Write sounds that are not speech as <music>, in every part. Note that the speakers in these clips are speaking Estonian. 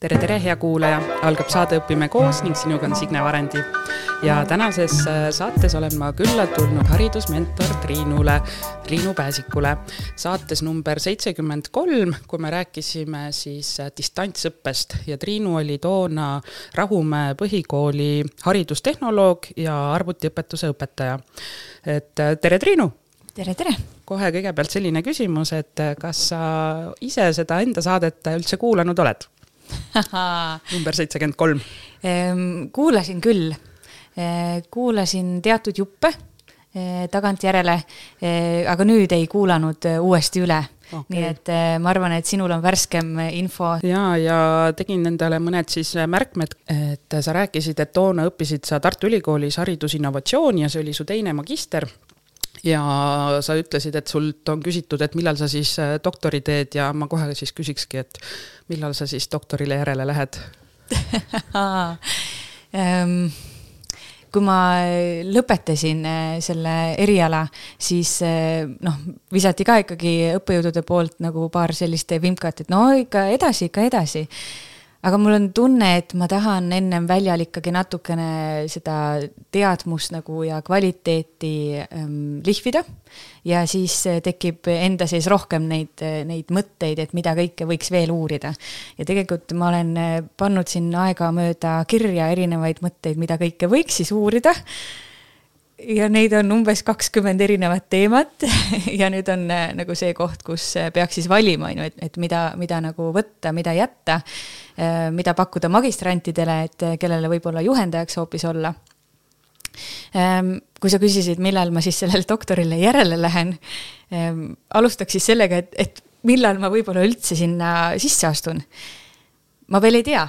tere, tere, hea kuulaja, algab saade Õpime koos ning sinuga on Signe Varendi. ja tänases äh, saates olen ma külla tulnud haridusmentor Triinule, Triinu Pääsikule. saates number seitsekümmend kolm, kui me rääkisime siis äh, distantsõppest ja Triinu oli toona Rahumäe põhikooli haridustehnoloog ja arvutiõpetuse õpetaja. et äh, tere, Triinu! tere, tere! kohe kõigepealt selline küsimus, et kas sa ise seda enda saadet üldse kuulanud oled? <laughs> number seitsekümmend kolm. Ehm, kuulasin küll, ehm, kuulasin teatud juppe ehm, tagantjärele, aga nüüd ei kuulanud uuesti üle okay.. nii et ma arvan, et sinul on värskem info. ja, ja tegin endale mõned siis märkmed, et sa rääkisid, et toona õppisid sa Tartu Ülikoolis haridusinnovatsiooni ja see oli su teine magister ja sa ütlesid, et sult on küsitud, et millal sa siis äh, doktori teed ja ma kohe siis küsikski, et millal sa siis doktorile järele lähed? <laughs> Ehm, kui ma lõpetasin äh, selle eriala, siis äh, noh, visati ka ikkagi õppejõudude poolt nagu paar sellist vimkat, et no ikka edasi, ikka edasi aga mul on tunne, et ma tahan ennem väljal ikkagi natukene seda teadmust nagu ja kvaliteeti ähm, lihvida. ja siis äh, tekib enda sees rohkem neid, äh, neid mõtteid, et mida kõike võiks veel uurida. ja tegelikult ma olen äh, pannud siin aegamööda kirja erinevaid mõtteid, mida kõike võiks siis uurida ja neid on umbes kakskümmend erinevat teemat <laughs> ja nüüd on äh, nagu see koht, kus äh, peaks siis valima, on ju, et, et mida, mida nagu võtta, mida jätta, äh, mida pakkuda magistrantidele, et kellele võib-olla juhendajaks hoopis olla. Ähm, kui sa küsisid, millal ma siis sellele doktorile järele lähen, ähm, alustaks siis sellega, et, et millal ma võib-olla üldse sinna sisse astun. ma veel ei tea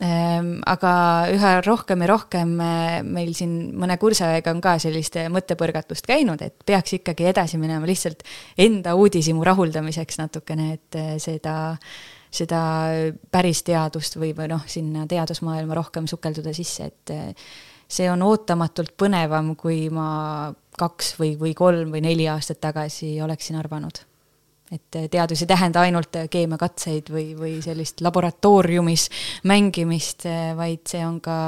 aga üha rohkem ja rohkem eh, meil siin mõne kursajaga on ka sellist mõttepõrgatust käinud, et peaks ikkagi edasi minema lihtsalt enda uudishimu rahuldamiseks natukene, et eh, seda, seda päris teadust või, või noh, sinna teadusmaailma rohkem sukelduda sisse, et see on ootamatult põnevam, kui ma kaks või, või kolm või neli aastat tagasi oleksin arvanud et teadus ei tähenda ainult keemiakatseid või, või sellist laboratooriumis mängimist, vaid see on ka,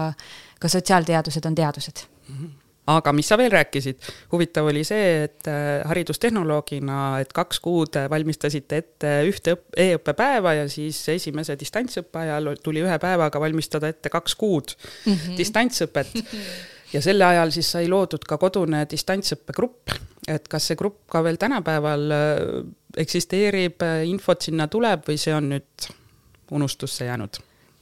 ka sotsiaalteadused on teadused mm. -hmm aga mis sa veel rääkisid, huvitav oli see, et äh, haridustehnoloogina, et kaks kuud valmistasite ette ühte e-õppepäeva ja siis esimese distantsõppe ajal tuli ühe päevaga valmistada ette kaks kuud mm -hmm. distantsõpet <laughs> ja selle ajal siis sai loodud ka kodune distantsõppegrupp, et kas see grupp ka veel tänapäeval äh, eksisteerib, äh, infot sinna tuleb või see on nüüd unustusse jäänud?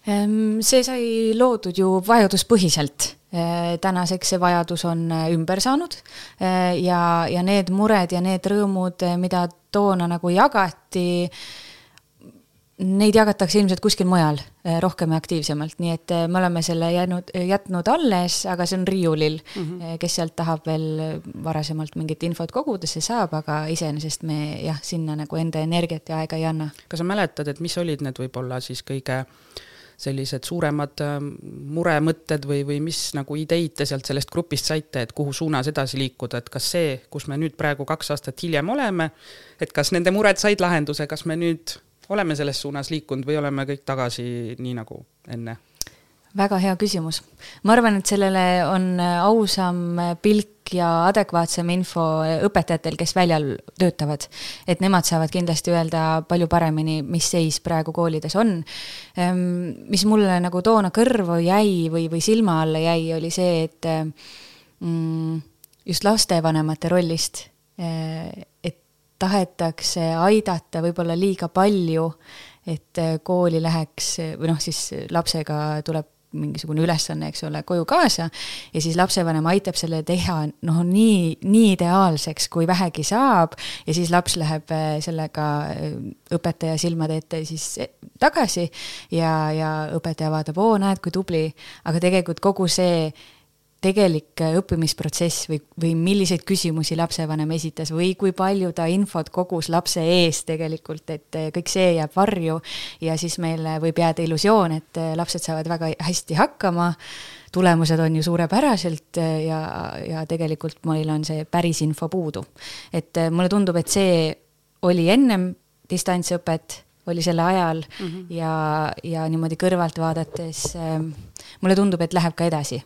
Ehm, see sai loodud ju vajaduspõhiselt. Äh, tänaseks see vajadus on ümber saanud ja, ja need mured ja need rõõmud, mida toona nagu jagati, Neid jagatakse ilmselt kuskil mujal eh, rohkem ja aktiivsemalt, nii et eh, me oleme selle jäänud, jätnud alles, aga see on riiulil mm. -hmm. kes sealt tahab veel varasemalt mingit infot koguda, see saab, aga iseenesest me jah, sinna nagu enda energiat ja aega ei anna. kas sa mäletad, et mis olid need võib-olla siis kõige sellised suuremad muremõtted või, või mis nagu ideid te sealt sellest grupist saite, et kuhu suunas edasi liikuda, et kas see, kus me nüüd praegu kaks aastat hiljem oleme, et kas nende mured said lahenduse, kas me nüüd oleme selles suunas liikunud või oleme kõik tagasi nii nagu enne? väga hea küsimus. ma arvan, et sellele on ausam pilk ja adekvaatsem info õpetajatel, kes väljal töötavad. et nemad saavad kindlasti öelda palju paremini, mis seis praegu koolides on. Ehm, mis mulle nagu toona kõrvu jäi või, või silma alla jäi, oli see, et mm, just lastevanemate rollist, tahetakse aidata võib-olla liiga palju, et äh, kooli läheks või noh, siis lapsega tuleb mingisugune ülesanne, eks ole, koju kaasa ja siis lapsevanem aitab selle teha noh, nii, nii ideaalseks, kui vähegi saab ja siis laps läheb äh, sellega äh, õpetaja silmade ette siis tagasi ja, ja õpetaja vaatab, oo, näed, kui tubli, aga tegelikult kogu see tegelik äh, õppimisprotsess või, või milliseid küsimusi lapsevanem esitas või kui palju ta infot kogus lapse ees tegelikult, et äh, kõik see jääb varju ja siis meil äh, võib jääda illusioon, et lapsed saavad väga hästi hakkama, tulemused on ju suurepäraselt ja, ja tegelikult meil on see päris info puudu. et mulle tundub, et see oli ennem distantsõpet oli sel ajal mm -hmm. ja, ja niimoodi kõrvalt vaadates äh, mulle tundub, et läheb ka edasi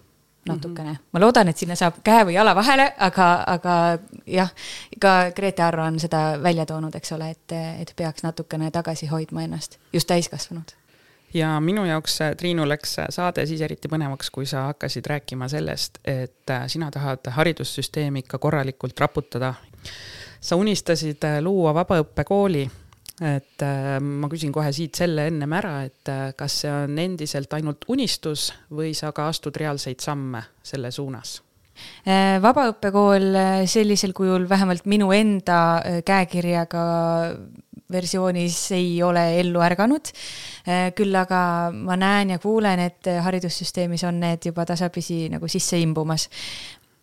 natukene mm. -hmm. ma loodan, et sinna saab käe või jala vahele, aga, aga jah, ka Grete Arro on seda välja toonud, eks ole, et, et peaks natukene tagasi hoidma ennast, just täiskasvanud ja minu jaoks, äh, Triinu, läks äh, saade siis eriti põnevaks, kui sa hakkasid rääkima sellest, et äh, sina tahad haridussüsteemi ikka korralikult raputada. sa unistasid luua vabaõppekooli, et ma küsin kohe siit selle ennem ära, et kas see on endiselt ainult unistus või sa ka astud reaalseid samme selle suunas? vabaõppekool sellisel kujul vähemalt minu enda käekirjaga versioonis ei ole ellu ärganud. Äh, küll aga ma näen ja kuulen, et haridussüsteemis on need juba tasapisi nagu sisse imbumas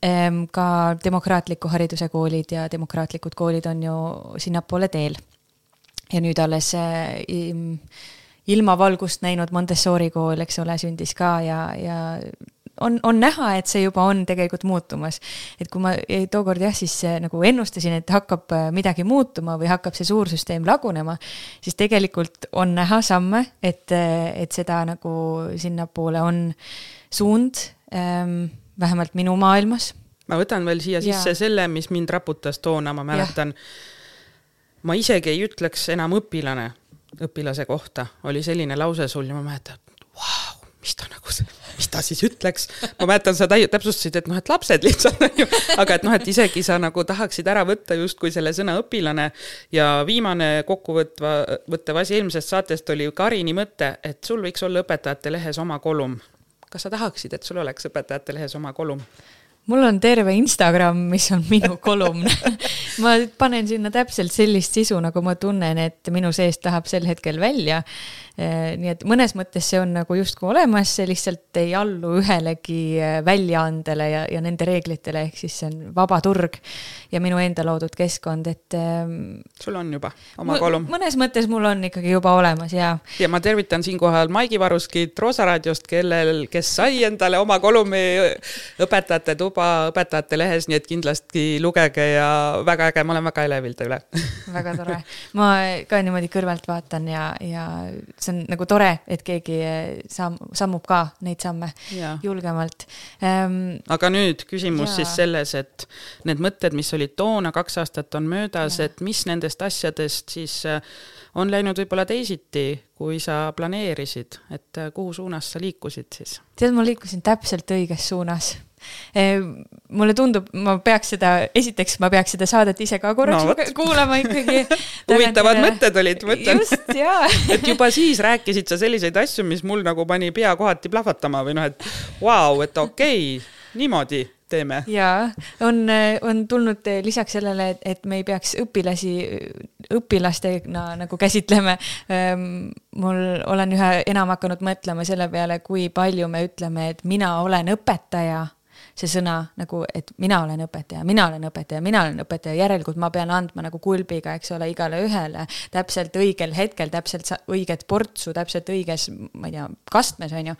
ähm, ka demokraatliku hariduse koolid ja demokraatlikud koolid on ju sinnapoole teel. Ja nüüd alles äh, ilmavalgust näinud Montessori kool, eks ole, sündis ka ja, ja on, on näha, et see juba on tegelikult muutumas. et kui ma tookord jah, siis nagu ennustasin, et hakkab äh, midagi muutuma või hakkab see suur süsteem lagunema, siis tegelikult on näha samme, et, äh, et seda nagu sinnapoole on suund ähm,, vähemalt minu maailmas. ma võtan veel siia sisse ja. selle, mis mind raputas toona, ma mäletan, ma isegi ei ütleks enam õpilane õpilase kohta, oli selline lause sul ja ma mäletan, vau, mis ta nagu mis ta siis ütleks. ma mäletan, sa täpsustasid, et noh, et lapsed lihtsalt on ju, aga et noh, et isegi sa nagu tahaksid ära võtta justkui selle sõna õpilane ja viimane kokkuvõtva, võttev asi eelmisest saatest oli Karini mõte, et sul võiks olla õpetajate lehes oma kolum. kas sa tahaksid, et sul oleks õpetajate lehes oma kolum? Mul on terve Instagram, mis on minu kolumn. <laughs> Ma panen sinna täpselt sellist sisu, nagu ma tunnen, et minu seest läheb sel hetkel välja nii et mõnes mõttes see on nagu justkui olemas, see lihtsalt ei allu ühelegi äh, väljaandele ja, ja nende reeglitele, ehk siis see on vaba turg ja minu enda loodud keskkond, et. Ähm, sul on juba oma kolum? mõnes mõttes mul on ikkagi juba olemas ja. ja ma tervitan siinkohal Maigi Varuskit Roosa raadiost, kellel, kes sai endale oma kolumi õpetajate tuba õpetajate lehes, nii et kindlasti lugege ja väga äge, ma olen väga elevil ta üle väga tore, ma ka niimoodi kõrvalt vaatan ja, ja see on nagu tore, et keegi eh, samm, sammub ka neid samme ja. julgemalt ähm,. aga nüüd küsimus ja. siis selles, et need mõtted, mis olid toona, kaks aastat on möödas, et mis nendest asjadest siis eh, on läinud võib-olla teisiti, kui sa planeerisid, et eh, kuhu suunas sa liikusid siis? tead, ma liikusin täpselt õiges suunas mulle tundub, ma peaks seda, esiteks ma peaks seda saadet ise ka korraks no, <laughs> kuulama ikkagi. huvitavad mõtted olid, ma ütlen. just, jaa <laughs> et juba siis rääkisid sa selliseid asju, mis mul nagu pani pea kohati plahvatama või noh, et vau wow,, et okei okay,, niimoodi teeme. jaa, on, on tulnud lisaks sellele, et, et me ei peaks õpilasi õpilastena nagu käsitleme. Ehm, mul olen üha enam hakanud mõtlema selle peale, kui palju me ütleme, et mina olen õpetaja see sõna nagu, et mina olen õpetaja, mina olen õpetaja, mina olen õpetaja, järelikult ma pean andma nagu kulbiga, eks ole, igale ühele täpselt õigel hetkel, täpselt õiget portsu, täpselt õiges, ma ei tea, kastmes, on ju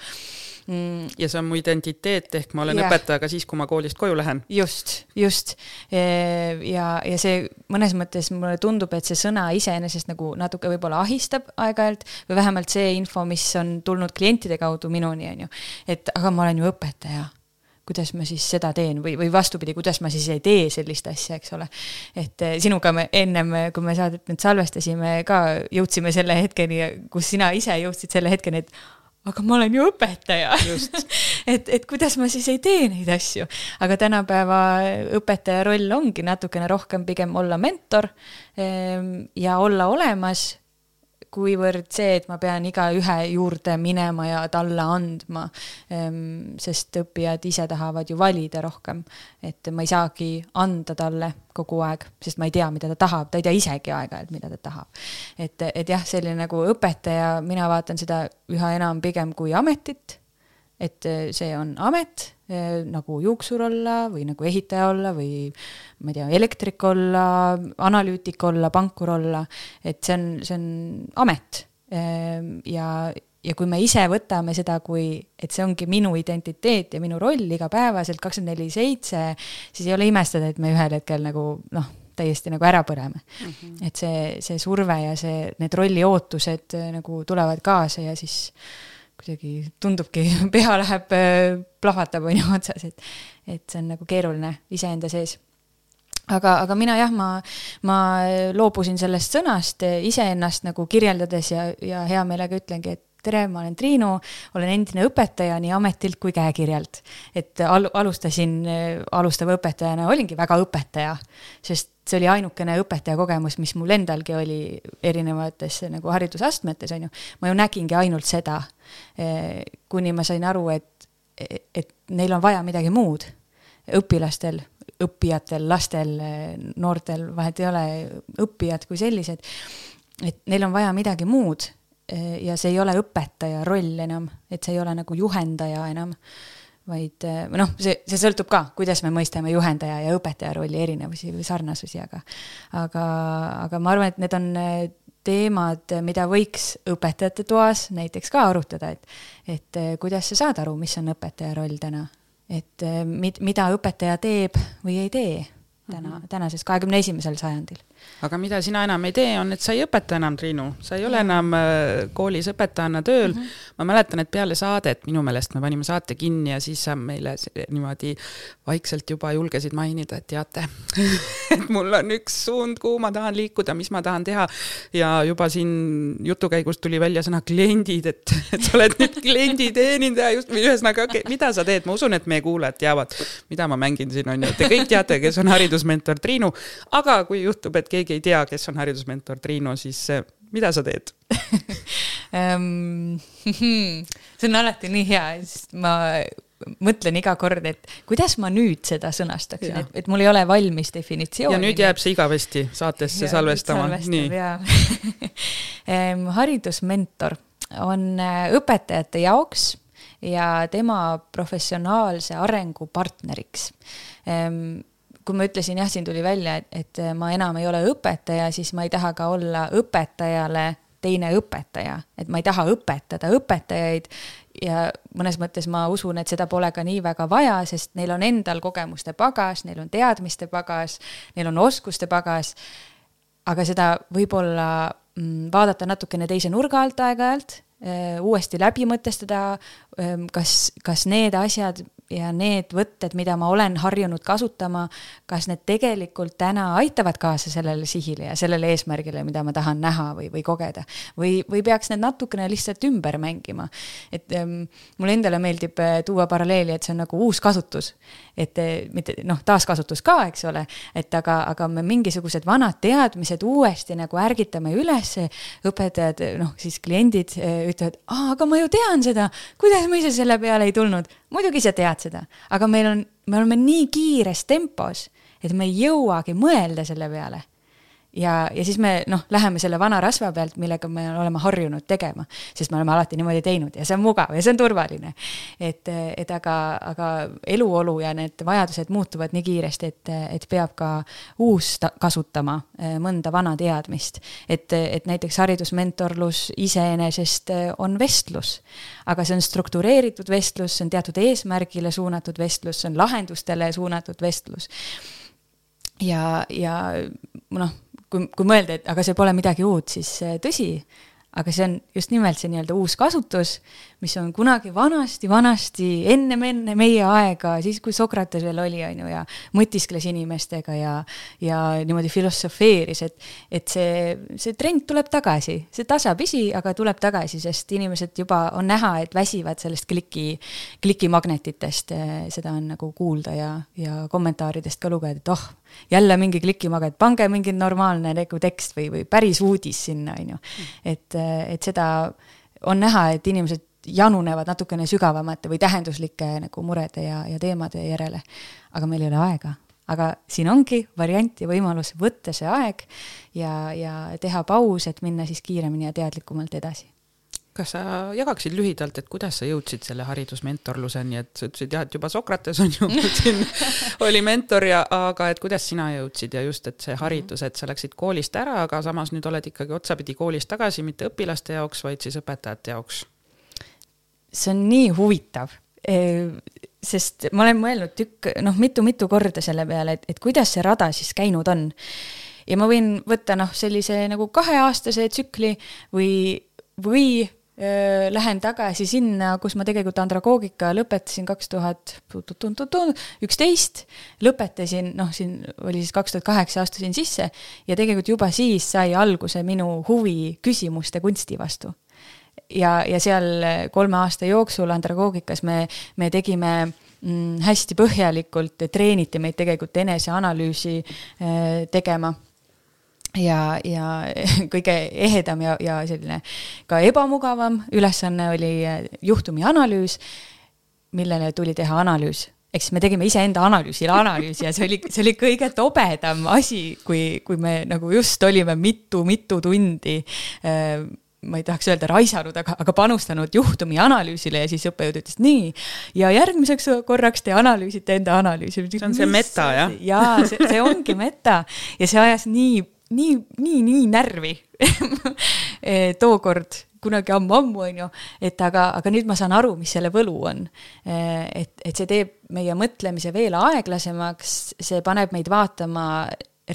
mm.. ja see on mu identiteet, ehk ma olen yeah. õpetaja ka siis, kui ma koolist koju lähen. just, just. ja, ja see mõnes mõttes mulle tundub, et see sõna iseenesest nagu natuke võib-olla ahistab aeg-ajalt või vähemalt see info, mis on tulnud klientide kaudu minuni, on ju. et aga ma olen ju õpetaja kuidas ma siis seda teen või, või vastupidi, kuidas ma siis ei tee sellist asja, eks ole. et eh, sinuga me ennem, kui me saadet nüüd salvestasime, ka jõudsime selle hetkeni, kus sina ise jõudsid selle hetkeni, et aga ma olen ju õpetaja <laughs> et, et kuidas ma siis ei tee neid asju. aga tänapäeva õpetaja roll ongi natukene rohkem pigem olla mentor ehm, ja olla olemas kuivõrd see, et ma pean igaühe juurde minema ja talle andma, ehm, sest õppijad ise tahavad ju valida rohkem. et ma ei saagi anda talle kogu aeg, sest ma ei tea, mida ta tahab, ta ei tea isegi aeg-ajalt, mida ta tahab. et, et jah, selline nagu õpetaja, mina vaatan seda üha enam pigem kui ametit et eh, see on amet eh, nagu juuksur olla või nagu ehitaja olla või ma ei tea, elektrik olla, analüütik olla, pankur olla, et see on, see on amet. Ehm, ja, ja kui me ise võtame seda kui, et see ongi minu identiteet ja minu roll igapäevaselt kakskümmend neli seitse, siis ei ole imestada, et me ühel hetkel nagu noh, täiesti nagu ära põlema mm. -hmm. et see, see surve ja see, need rolli ootused äh, nagu tulevad kaasa ja siis kuidagi tundubki, <laughs> pea läheb, äh, plahvatab on ju otsas, et, et see on nagu keeruline iseenda sees aga, aga mina jah, ma, ma loobusin sellest sõnast iseennast nagu kirjeldades ja, ja hea meelega ütlengi, et tere, ma olen Triinu, olen endine õpetaja nii ametilt kui käekirjalt. et al-, alustasin alustava õpetajana, olingi väga õpetaja, sest see oli ainukene õpetaja kogemus, mis mul endalgi oli erinevates nagu haridusastmetes, on ju. ma ju nägingi ainult seda, kuni ma sain aru, et, et neil on vaja midagi muud, õpilastel, õppijatel, lastel, noortel, vahet ei ole, õppijad kui sellised, et neil on vaja midagi muud Eh, ja see ei ole õpetaja roll enam, et see ei ole nagu juhendaja enam, vaid eh, noh, see, see sõltub ka, kuidas me mõistame juhendaja ja õpetaja rolli erinevusi või sarnasusi, aga aga, aga ma arvan, et need on eh, teemad, mida võiks õpetajate toas näiteks ka arutada, et et kuidas sa saad aru, mis on õpetaja roll täna, et mid-, mida õpetaja teeb või ei tee täna, mhm. tänases kahekümne esimesel sajandil aga mida sina enam ei tee, on, et sa ei õpeta enam, Triinu, sa ei ole enam äh, koolis õpetajana tööl mm. -hmm. ma mäletan, et peale saadet minu meelest me panime saate kinni ja siis sa meile niimoodi vaikselt juba julgesid mainida, et teate <laughs> et mul on üks suund, kuhu ma tahan liikuda, mis ma tahan teha. ja juba siin jutu käigus tuli välja sõna kliendid, et, et sa oled nüüd klienditeenindaja just, või ühesõnaga, okay,, mida sa teed, ma usun, et meie kuulajad teavad, mida ma mängin siin on ju, te kõik teate, kes on haridusmentor Triinu, aga kui juhtub, et keegi ei tea, kes on haridusmentor Triinu, siis eh, mida sa teed? <laughs> Ehm, <laughs> see on alati nii hea, sest ma mõtlen iga kord, et kuidas ma nüüd seda sõnastaksin, et, et mul ei ole valmis definitsiooni. ja nüüd jääb see igavesti saatesse ja, salvestama, nii. <laughs> ehm, haridusmentor on eh, õpetajate jaoks ja tema professionaalse arengu partneriks. Ehm, kui ma ütlesin jah, siin tuli välja, et, et ma enam ei ole õpetaja, siis ma ei taha ka olla õpetajale teine õpetaja, et ma ei taha õpetada õpetajaid ja mõnes mõttes ma usun, et seda pole ka nii väga vaja, sest neil on endal kogemuste pagas, neil on teadmiste pagas, neil on oskuste pagas. aga seda võib-olla mm, vaadata natukene teise nurga alt aeg-ajalt, äh, uuesti läbi mõtestada, ähm, kas, kas need asjad, ja need võtted, mida ma olen harjunud kasutama, kas need tegelikult täna aitavad kaasa sellele sihile ja sellele eesmärgile, mida ma tahan näha või, või kogeda. või, või peaks need natukene lihtsalt ümber mängima. et ähm, mulle endale meeldib äh, tuua paralleeli, et see on nagu uus kasutus. Et äh, mitte noh, taaskasutus ka, eks ole, et aga, aga me mingisugused vanad teadmised uuesti nagu ärgitame üles, õpetajad, noh siis kliendid äh, ütlevad, aga ma ju tean seda, kuidas ma ise selle peale ei tulnud? Muidugi sa tead seda, aga meil on, me oleme nii kiires tempos, et me ei jõuagi mõelda selle peale ja, ja siis me noh, läheme selle vana rasva pealt, millega me oleme harjunud tegema, sest me oleme alati niimoodi teinud ja see on mugav ja see on turvaline. et, et aga, aga eluolu ja need vajadused muutuvad nii kiiresti, et, et peab ka uus kasutama eh, mõnda vana teadmist. et, et näiteks haridusmentorlus iseenesest eh, on vestlus, aga see on struktureeritud vestlus, see on teatud eesmärgile suunatud vestlus, see on lahendustele suunatud vestlus ja, ja noh kui, kui mõelda, et aga see pole midagi uut, siis tõsi, aga see on just nimelt see nii-öelda uus kasutus, mis on kunagi vanasti-vanasti, ennem, enne meie aega, siis kui Sokrates veel oli, on ju, ja mõtiskles inimestega ja, ja niimoodi filosofeeris, et, et see, see trend tuleb tagasi, see tasapisi, aga tuleb tagasi, sest inimesed juba on näha, et väsivad sellest kliki, klikimagnetitest, seda on nagu kuulda ja, ja kommentaaridest ka lugeda, et oh, jälle mingi klikimaget, pange mingi normaalne nagu tekst või, või päris uudis sinna, on ju. et, et seda on näha, et inimesed janunevad natukene sügavamate või tähenduslike nagu murede ja, ja teemade järele. aga meil ei ole aega. aga siin ongi variant ja võimalus võtta see aeg ja, ja teha paus, et minna siis kiiremini ja teadlikumalt edasi kas sa jagaksid lühidalt, et kuidas sa jõudsid selle haridusmentorluseni, et sa ütlesid jah, et juba Sokrates on ju siin <laughs> oli mentor ja, aga et kuidas sina jõudsid ja just, et see haridus, et sa läksid koolist ära, aga samas nüüd oled ikkagi otsapidi koolis tagasi, mitte õpilaste jaoks, vaid siis õpetajate jaoks see on nii huvitav, sest ma olen mõelnud tükk, noh, mitu-mitu korda selle peale, et, et kuidas see rada siis käinud on. ja ma võin võtta noh, sellise nagu kaheaastase tsükli või, või öö, lähen tagasi sinna, kus ma tegelikult andragoogika lõpetasin kaks tuhat üksteist, lõpetasin, noh, siin oli siis kaks tuhat kaheksa, astusin sisse ja tegelikult juba siis sai alguse minu huvi küsimuste kunsti vastu ja, ja seal kolme aasta jooksul andragoogikas me, me tegime mm, hästi põhjalikult, treeniti meid tegelikult eneseanalüüsi äh, tegema. Ja, ja <laughs> kõige ehedam ja, ja selline ka ebamugavam ülesanne oli äh, juhtumi analüüs, millele tuli teha analüüs. Ehk siis me tegime iseenda analüüsile analüüsi ja see oli, see oli kõige tobedam asi, kui, kui me nagu just olime mitu-mitu tundi ma ei tahaks öelda raisanud, aga, aga panustanud juhtumi analüüsile ja siis õppejõud ütles nii. ja järgmiseks korraks te analüüsite enda analüüsi. see on see meta, jah? jaa, see, see ongi meta ja see ajas nii, nii, nii, nii närvi <laughs> e, tookord, kunagi ammu-ammu, on ju, et aga, aga nüüd ma saan aru, mis selle võlu on. E, et, et see teeb meie mõtlemise veel aeglasemaks, see paneb meid vaatama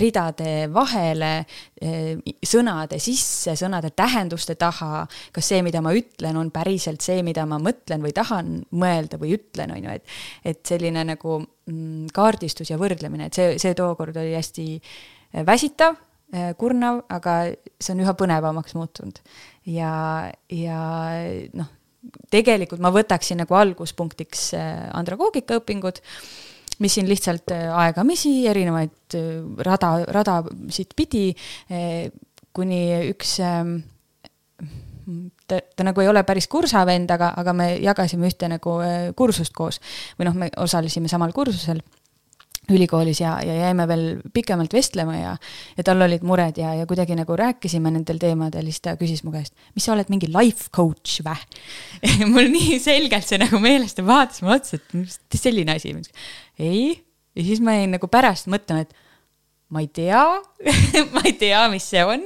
ridade vahele, eh, sõnade sisse, sõnade tähenduste taha, kas see, mida ma ütlen, on päriselt see, mida ma mõtlen või tahan mõelda või ütlen, on ju, et et selline nagu mm, kaardistus ja võrdlemine, et see, see tookord oli hästi eh, väsitav, eh, kurnav, aga see on üha põnevamaks muutunud. ja, ja noh, tegelikult ma võtaksin nagu alguspunktiks andragoogika õpingud mis siin lihtsalt äh, aegamisi erinevaid äh, rada, radasid pidi, äh, kuni üks ähm, ta, ta nagu ei ole päris kursavend, aga, aga me jagasime ühte nagu kursust koos. Või noh, me osalesime samal kursusel ülikoolis ja, ja jäime veel pikemalt vestlema ja, ja tal olid mured ja, ja kuidagi nagu rääkisime nendel teemadel, siis ta küsis mu käest, mis sa oled mingi life coach vä? <laughs> mul nii selgelt see nagu meeles, ta vaatas mulle otsa, et mis selline asi. ei, ja siis ma jäin nagu pärast mõtlema, et ma ei tea <laughs> ma ei tea, mis see on.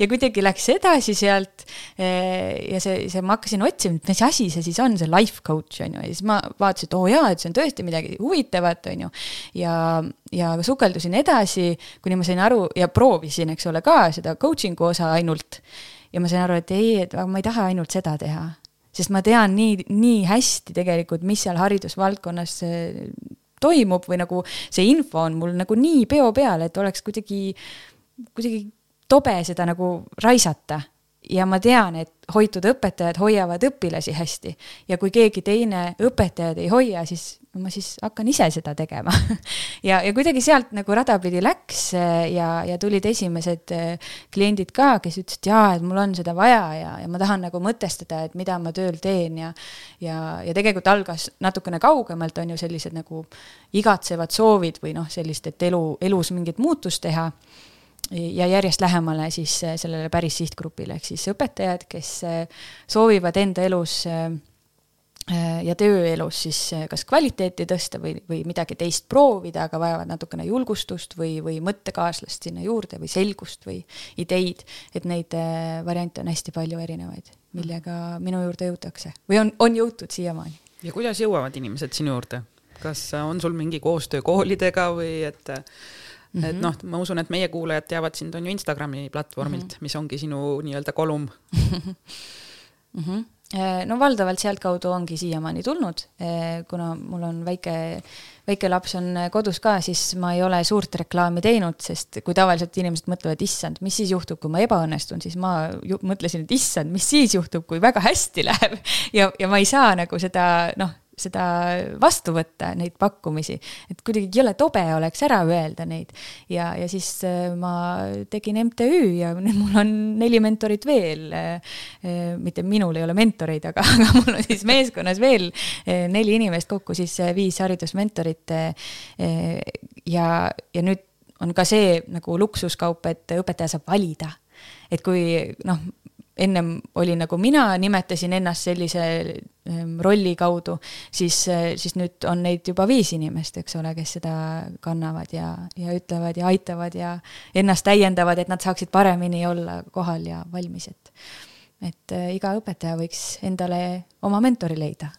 ja kuidagi läks edasi sealt. Eh, ja see, see, ma hakkasin otsima, et mis asi see siis on, see life coach on ju, ja siis ma vaatasin, et oo oh jaa, et see on tõesti midagi huvitavat, on ju. ja, ja sukeldusin edasi, kuni ma sain aru ja proovisin, eks ole, ka seda coaching'u osa ainult. ja ma sain aru, et ei, et ma ei taha ainult seda teha sest ma tean nii, nii hästi tegelikult, mis seal haridusvaldkonnas toimub või nagu see info on mul nagu nii peo peal, et oleks kuidagi, kuidagi tobe seda nagu raisata. Ja ma tean, et hoitud õpetajad hoiavad õpilasi hästi. Ja kui keegi teine õpetajad ei hoia, siis ma siis hakkan ise seda tegema. <laughs> Ja, ja kuidagi sealt nagu rada pidi läks ja, ja tulid esimesed eh, kliendid ka, kes ütlesid, jaa, et mul on seda vaja ja, ja ma tahan nagu mõtestada, et mida ma tööl teen ja ja, ja tegelikult algas natukene kaugemalt, on ju, sellised nagu igatsevad soovid või noh, sellist, et elu, elus mingit muutust teha ja järjest lähemale siis äh, sellele päris sihtgrupile, ehk siis õpetajad, kes äh, soovivad enda elus äh, ja tööelus siis kas kvaliteeti tõsta või, või midagi teist proovida, aga vajavad natukene julgustust või, või mõttekaaslast sinna juurde või selgust või ideid, et neid variante on hästi palju erinevaid, millega minu juurde jõutakse või on, on jõutud siiamaani. ja kuidas jõuavad inimesed sinu juurde? kas on sul mingi koostöö koolidega või et Mm -hmm. et noh, ma usun, et meie kuulajad teavad sind on ju Instagrami platvormilt mm, -hmm. mis ongi sinu nii-öelda kolum <laughs> mm. -hmm. no valdavalt sealtkaudu ongi siiamaani tulnud, eh, kuna mul on väike, väike laps on kodus ka, siis ma ei ole suurt reklaami teinud, sest kui tavaliselt inimesed mõtlevad, issand, mis siis juhtub, kui ma ebaõnnestun, siis ma mõtlesin, et issand, mis siis juhtub, kui väga hästi läheb <laughs> ja, ja ma ei saa nagu seda noh seda vastu võtta, neid pakkumisi. et kuidagi jõle tobe oleks ära öelda neid. ja, ja siis äh, ma tegin MTÜ ja mul on neli mentorit veel. Äh, äh, mitte minul ei ole mentoreid, aga, aga mul on siis meeskonnas veel neli inimest, kokku siis viis haridusmentorit. ja, ja nüüd on ka see nagu luksuskaup, et õpetaja saab valida et kui noh, ennem oli nagu mina nimetasin ennast sellise ehm, rolli kaudu, siis, siis nüüd on neid juba viis inimest, eks ole, kes seda kannavad ja, ja ütlevad ja aitavad ja ennast täiendavad, et nad saaksid paremini olla kohal ja valmis, et et äh, iga õpetaja võiks endale oma mentori leida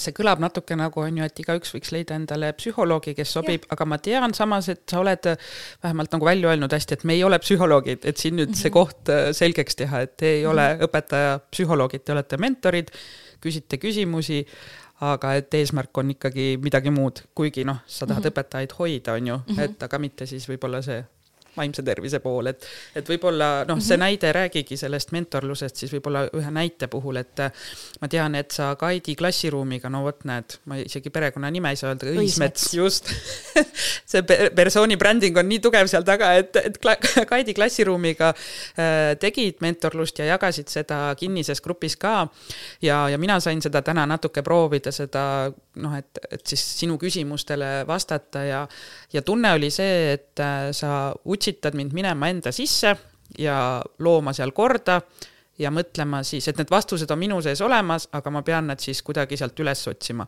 see kõlab natuke nagu on ju, et igaüks võiks leida endale psühholoogi, kes sobib, aga ma tean samas, et sa oled vähemalt nagu välja öelnud hästi, et me ei ole psühholoogid, et siin nüüd mm -hmm. see mhm. koht äh, selgeks teha, et te ei mm -hmm. ole õpetaja psühholoogid, te olete mentorid, küsite küsimusi, aga et eesmärk on ikkagi midagi muud, kuigi noh, sa tahad mm -hmm. õpetajaid hoida, on ju mm, -hmm. et aga mitte siis võib-olla see vaimse tervise pool, et, et võib-olla noh, see mhm. näide räägigi sellest mentorlusest siis võib-olla ühe näite puhul, et ma tean, et sa Kaidi klassiruumiga, no vot näed, ma isegi perekonnanime ei saa öelda, Õismets, just <laughs> see persooni bränding on nii tugev seal taga, et, et Kaidi <laughs> klassiruumiga äh, tegid mentorlust ja jagasid seda kinnises grupis ka. ja, ja mina sain seda täna natuke proovida, seda noh, et, et siis sinu küsimustele vastata ja, ja tunne oli see, et äh, sa utsitad mind minema enda sisse ja looma seal korda ja mõtlema siis, et need vastused on minu sees olemas, aga ma pean nad siis kuidagi sealt üles otsima.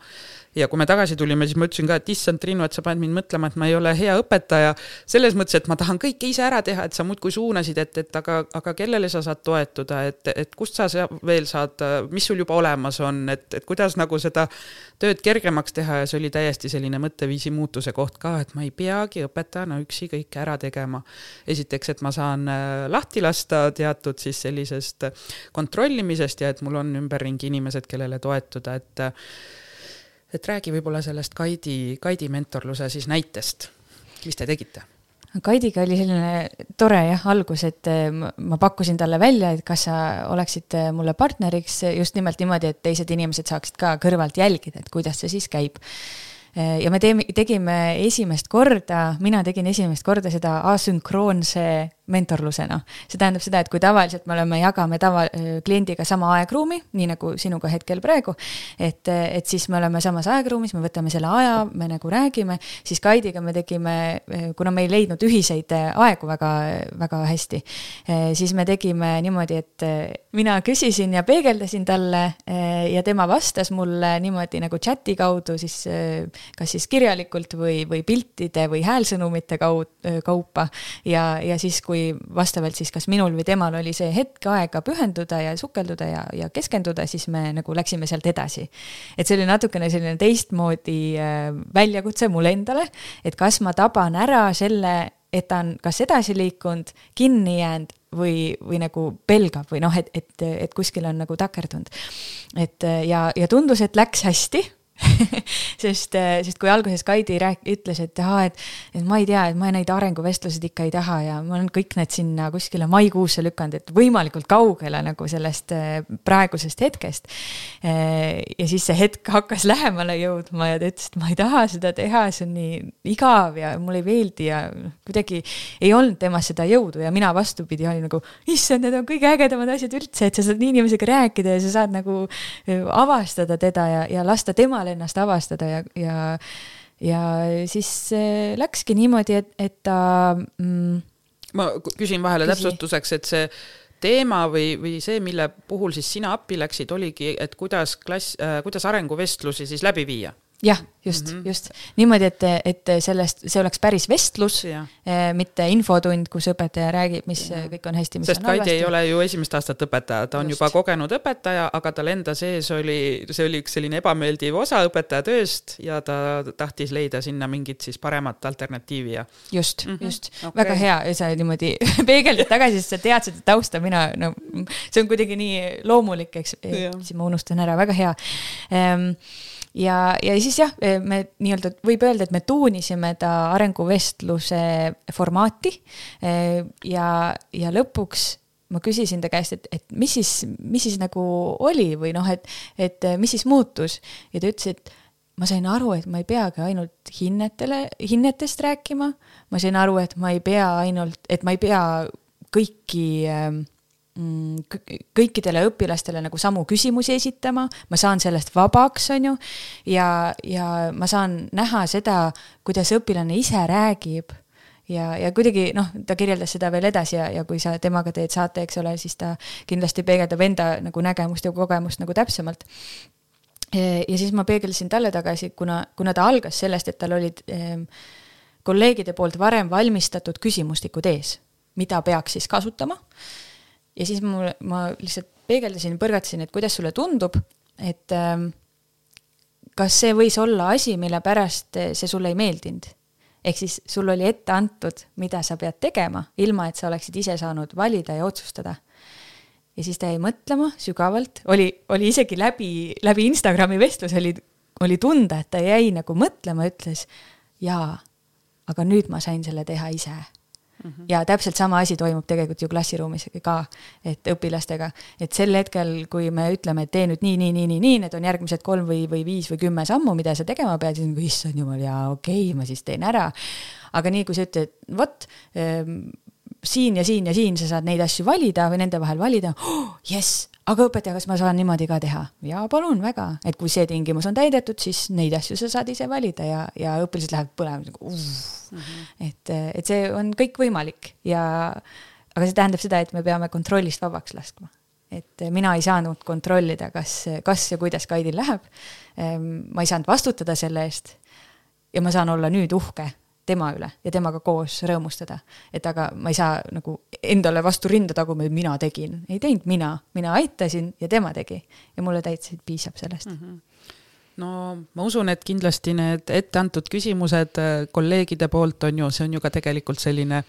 ja kui me tagasi tulime, siis ma ütlesin ka, et issand, Triinu, et sa paned mind mõtlema, et ma ei ole hea õpetaja, selles mõttes, et ma tahan kõike ise ära teha, et sa muudkui suunasid, et, et aga, aga kellele sa saad toetuda, et, et kust sa veel saad, mis sul juba olemas on, et, et kuidas nagu seda tööd kergemaks teha ja see oli täiesti selline mõtteviisi muutuse koht ka, et ma ei peagi õpetajana üksi kõike ära tegema. esiteks, et ma saan äh, lahti lasta teatud siis sellisest kontrollimisest ja et mul on ümberringi inimesed, kellele toetuda, et et räägi võib-olla sellest Kaidi, Kaidi mentorluse siis näitest, mis te tegite? Kaidiga oli selline tore jah, algus, et eh, ma pakkusin talle välja, et kas sa oleksid eh, mulle partneriks just nimelt niimoodi, et teised inimesed saaksid ka kõrvalt jälgida, et kuidas see siis käib eh, ja me teeme, tegime esimest korda, mina tegin esimest korda seda asünkroonse mentorlusena. see tähendab seda, et kui tavaliselt me oleme, jagame tava, kliendiga sama aegruumi, nii nagu sinuga hetkel praegu, et, et siis me oleme samas aegruumis, me võtame selle aja, me nagu räägime, siis Kaidiga me tegime, kuna me ei leidnud ühiseid aegu väga, väga hästi, siis me tegime niimoodi, et mina küsisin ja peegeldasin talle ja tema vastas mulle niimoodi nagu chati kaudu siis kas siis kirjalikult või, või piltide või häälsõnumite kaud-, kaupa ja, ja siis, kui kui vastavalt siis kas minul või temal oli see hetk aega pühenduda ja sukelduda ja, ja keskenduda, siis me nagu läksime sealt edasi. et see oli natukene selline teistmoodi äh, väljakutse mulle endale, et kas ma taban ära selle, et ta on kas edasi liikunud, kinni jäänud või, või nagu pelgab või noh, et, et, et kuskil on nagu takerdunud. et ja, ja tundus, et läks hästi <laughs> sest, äh, sest kui alguses Kaidi rääk-, ütles, et aa, et, et ma ei tea, et ma neid arenguvestlused ikka ei taha ja ma olen kõik need sinna kuskile maikuusse lükanud, et võimalikult kaugele nagu sellest äh, praegusest hetkest. Äh, ja siis see hetk hakkas <laughs> lähemale jõudma ja ta ütles, et ma ei taha seda teha, see on nii igav ja mulle ei meeldi ja kuidagi ei olnud temas seda jõudu ja mina vastupidi olin nagu, issand, need on kõige ägedamad asjad üldse, et sa saad nii inimesega rääkida ja sa saad nagu avastada teda ja, ja lasta temal temal ennast avastada ja, ja, ja siis läkski niimoodi, et, et ta mm, ma küsin vahele küsi. täpsustuseks, et see teema või, või see, mille puhul siis sina appi läksid, oligi, et kuidas klass äh,, kuidas arenguvestlusi siis läbi viia jah, just mm, -hmm. just niimoodi, et, et sellest, see oleks päris vestlus, eh, mitte infotund, kus õpetaja räägib, mis ja. kõik on hästi, mis sest on halvasti. Kaidi ei ole ju esimest aastat õpetaja, ta on just. juba kogenud õpetaja, aga tal enda sees oli, see oli üks selline ebameeldiv osa õpetaja tööst ja ta tahtis leida sinna mingit siis paremat alternatiivi ja. just mm, -hmm. just okay., väga hea, sa niimoodi <laughs> peegeldad tagasi, sest sa tead seda tausta, mina no see on kuidagi nii loomulik, eks, siis ma unustan ära, väga hea ehm, ja, ja siis jah, me nii-öelda võib öelda, et me tuunisime ta arenguvestluse formaati. ja, ja lõpuks ma küsisin ta käest, et, et mis siis, mis siis nagu oli või noh, et, et mis siis muutus ja ta ütles, et ma sain aru, et ma ei peagi ainult hinnetele, hinnetest rääkima, ma sain aru, et ma ei pea ainult, et ma ei pea kõiki äh, kõikidele õpilastele nagu samu küsimusi esitama, ma saan sellest vabaks, on ju, ja, ja ma saan näha seda, kuidas õpilane ise räägib ja, ja kuidagi noh, ta kirjeldas seda veel edasi ja, ja kui sa temaga teed saate, eks ole, siis ta kindlasti peegeldab enda nagu nägemust ja kogemust nagu täpsemalt. ja siis ma peegeldasin talle tagasi, kuna, kuna ta algas sellest, et tal olid eh, kolleegide poolt varem valmistatud küsimustikud ees, mida peaks siis kasutama ja siis mul, ma lihtsalt peegeldasin, põrgatasin, et kuidas sulle tundub, et ähm, kas see võis olla asi, mille pärast see sulle ei meeldinud? ehk siis sul oli ette antud, mida sa pead tegema, ilma et sa oleksid ise saanud valida ja otsustada. ja siis ta jäi mõtlema sügavalt, oli, oli isegi läbi, läbi Instagrami vestluse oli, oli tunda, et ta jäi nagu mõtlema, ütles jaa, aga nüüd ma sain selle teha ise Mm -hmm. ja täpselt sama asi toimub tegelikult ju klassiruumis ka, et õpilastega, et sel hetkel, kui me ütleme, et tee nüüd nii, nii, nii, nii, nii, need on järgmised kolm või, või viis või kümme sammu, mida sa tegema pead, siis nagu issand jumal, jaa, okei okay,, ma siis teen ära. aga nii, kui sa ütled, vot ähm, siin ja siin ja siin sa saad neid asju valida või nende vahel valida oh,, jess, aga õpetaja, kas ma saan niimoodi ka teha? jaa, palun väga, et kui see tingimus on täidetud, siis neid asju sa saad ise valida ja, ja õpilased lähevad põlema nagu uh, mm. -hmm. et, et see on kõik võimalik ja, aga see tähendab seda, et me peame kontrollist vabaks laskma. et mina ei saanud kontrollida, kas, kas ja kuidas Kaidil läheb. Ma ei saanud vastutada selle eest. ja ma saan olla nüüd uhke tema üle ja temaga koos rõõmustada. et aga ma ei saa nagu endale vastu rinda taguda, et mina tegin, ei teinud mina, mina aitasin ja tema tegi ja mulle täitsa piisab sellest mm. -hmm no ma usun, et kindlasti need etteantud küsimused äh, kolleegide poolt on ju, see on ju ka tegelikult selline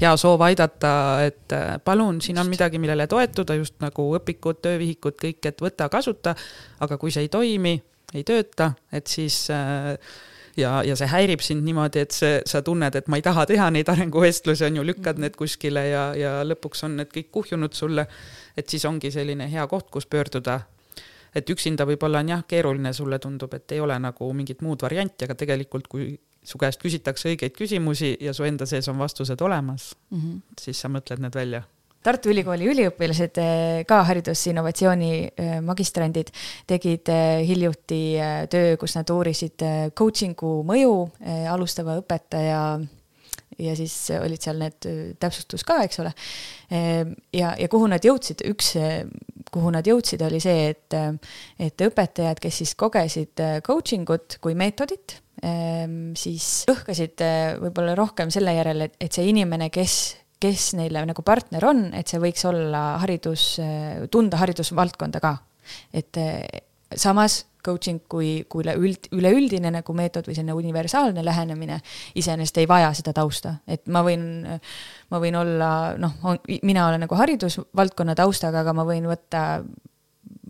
hea soov aidata, et äh, palun, siin on midagi, millele toetuda, just nagu õpikud, töövihikud, kõik, et võta, kasuta. aga kui see ei toimi, ei tööta, et siis äh, ja, ja see häirib sind niimoodi, et see, sa tunned, et ma ei taha teha neid arenguvestlusi, on ju, lükkad mhm. need kuskile ja, ja lõpuks on need kõik kuhjunud sulle. et siis ongi selline hea koht, kus pöörduda. et üksinda võib-olla on jah, keeruline, sulle tundub, et ei ole nagu mingit muud varianti, aga tegelikult, kui su käest küsitakse õigeid küsimusi ja su enda sees on vastused olemas mm, -hmm. siis sa mõtled need välja Tartu Ülikooli üliõpilased, eh, ka haridusinnovatsiooni eh, magistrandid, tegid eh, hiljuti töö, kus nad uurisid coaching'u mõju alustava õpetaja ja siis olid seal need täpsustus ka, eks ole. ja, ja kuhu nad jõudsid, üks, kuhu nad jõudsid, oli see, et, et õpetajad, kes siis kogesid coaching ut kui meetodit, siis õhkasid võib-olla rohkem selle järele, et, et see inimene, kes kes neile nagu partner on, et see võiks olla haridus, tunda haridusvaldkonda ka. et eh, samas coaching kui, kui üleüld, üleüldine nagu meetod või selline universaalne lähenemine iseenesest ei vaja seda tausta, et ma võin, ma võin olla noh, mina olen nagu haridusvaldkonna taustaga, aga ma võin võtta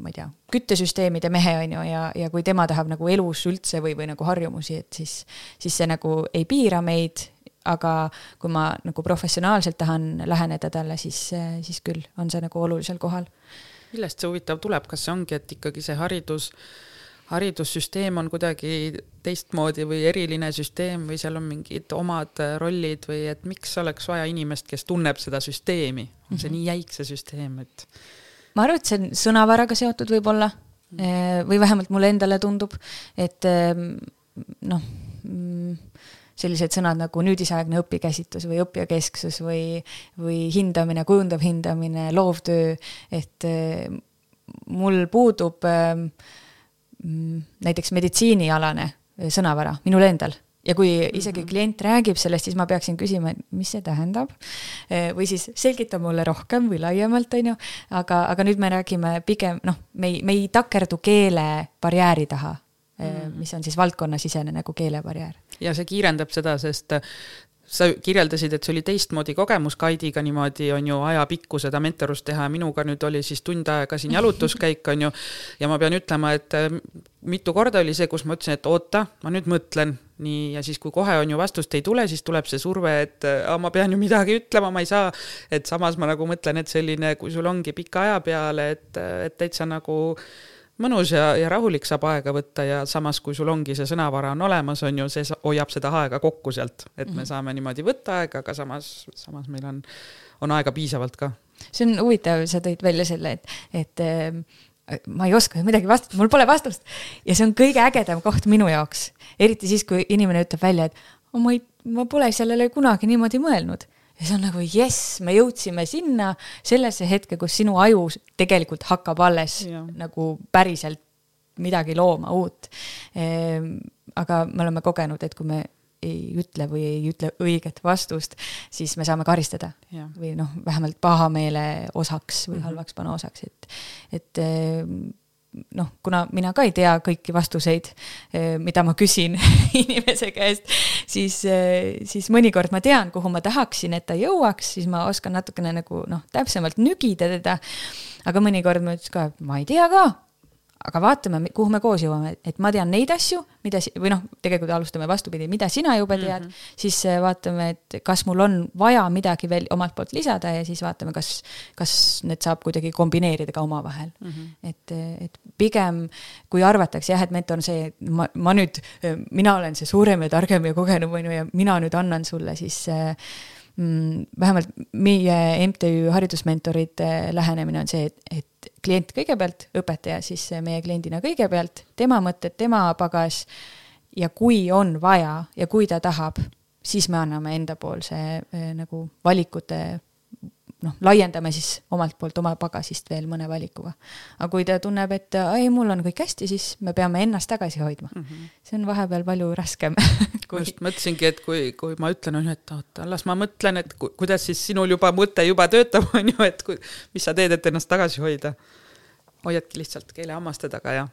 ma ei tea, küttesüsteemide mehe, on ju, ja, ja kui tema tahab nagu elus üldse või, või nagu harjumusi, et siis, siis see nagu ei piira meid aga kui ma nagu professionaalselt tahan läheneda talle, siis, siis küll on see nagu olulisel kohal. millest see huvitav tuleb, kas see ongi, et ikkagi see haridus, haridussüsteem on kuidagi teistmoodi või eriline süsteem või seal on mingid omad rollid või et miks oleks vaja inimest, kes tunneb seda süsteemi, on see mm -hmm. nii jäik, see süsteem, et? ma arvan, et see on sõnavaraga seotud võib-olla mm -hmm. või vähemalt mulle endale tundub, et noh mm, sellised sõnad nagu nüüdisaegne õpikäsitlus või õppijakesksus või, või hindamine, kujundav hindamine, loovtöö, et eh, mul puudub eh, mm, näiteks meditsiinialane sõnavara minul endal ja kui isegi mhm. klient räägib sellest, siis ma peaksin küsima, et mis see tähendab. Eh, või siis selgita mulle rohkem või laiemalt, on ju, aga, aga nüüd me räägime pigem noh, me ei, me ei takerdu keelebarjääri taha mm., mis on siis valdkonnasisene nagu keelebarjäär. Ja see kiirendab seda, sest äh, sa kirjeldasid, et see oli teistmoodi kogemus Kaidiga niimoodi on ju ajapikku seda mentorust teha ja minuga nüüd oli siis tund aega siin jalutuskäik on ju. ja ma pean ütlema, et äh, mitu korda oli see, kus ma ütlesin, et oota, ma nüüd mõtlen nii, ja siis, kui kohe on ju vastust ei tule, siis tuleb see surve, et aa, ma pean ju midagi ütlema, ma ei saa. et samas ma nagu mõtlen, et selline, kui sul ongi pika aja peale, et, et täitsa nagu mõnus ja, ja rahulik saab aega võtta ja samas, kui sul ongi see sõnavara on olemas, on ju, see hoiab seda aega kokku sealt, et me mhm. saame niimoodi võtta aega, aga samas, samas meil on, on aega piisavalt ka. see on huvitav, sa tõid välja selle, et, et äh, ma ei oska midagi vastata, mul pole vastust. ja see on kõige ägedam koht minu jaoks, eriti siis, kui inimene ütleb välja, et oh, ma ei, ma pole sellele kunagi niimoodi mõelnud ja see on nagu jess, me jõudsime sinna sellesse hetke, kus sinu aju tegelikult hakkab alles ja. nagu päriselt midagi looma uut ehm,. aga me oleme kogenud, et kui me ei ütle või ei ütle õiget vastust, siis me saame karistada ja. või noh, vähemalt pahameele osaks või mm -hmm. halvaks panna osaks, et, et ehm, noh, kuna mina ka ei tea kõiki vastuseid, mida ma küsin <laughs> inimese käest, siis, siis mõnikord ma tean, kuhu ma tahaksin, et ta jõuaks, siis ma oskan natukene nagu noh, täpsemalt nügida teda. aga mõnikord ma ütlesin ka, ma ei tea ka aga vaatame, kuhu me koos jõuame, et ma tean neid asju, mida, või noh, tegelikult alustame vastupidi, mida sina juba tead mm, -hmm. siis äh, vaatame, et kas mul on vaja midagi veel omalt poolt lisada ja siis vaatame, kas, kas need saab kuidagi kombineerida ka omavahel mm. -hmm. et, et pigem kui arvatakse jah, et mentor on see, ma, ma nüüd, mina olen see suurem ja targem ja kogenum, on ju, ja mina nüüd annan sulle siis äh, vähemalt meie MTÜ Haridusmentorite lähenemine on see, et, et klient kõigepealt, õpetaja siis meie kliendina kõigepealt, tema mõtted, tema pagas. ja kui on vaja ja kui ta tahab, siis me anname endapoolse äh, nagu valikute noh, laiendame siis omalt poolt oma pagasist veel mõne valikuga. aga kui ta tunneb, et ei, mul on kõik hästi, siis me peame ennast tagasi hoidma mm. -hmm. see on vahepeal palju raskem <laughs> kui.... just mõtlesingi, et kui, kui ma ütlen, et oota, las ma mõtlen, et ku, kuidas siis sinul juba mõte juba töötab, <laughs> on ju, et kui, mis sa teed, et ennast tagasi hoida. hoiadki lihtsalt keelehammaste taga ja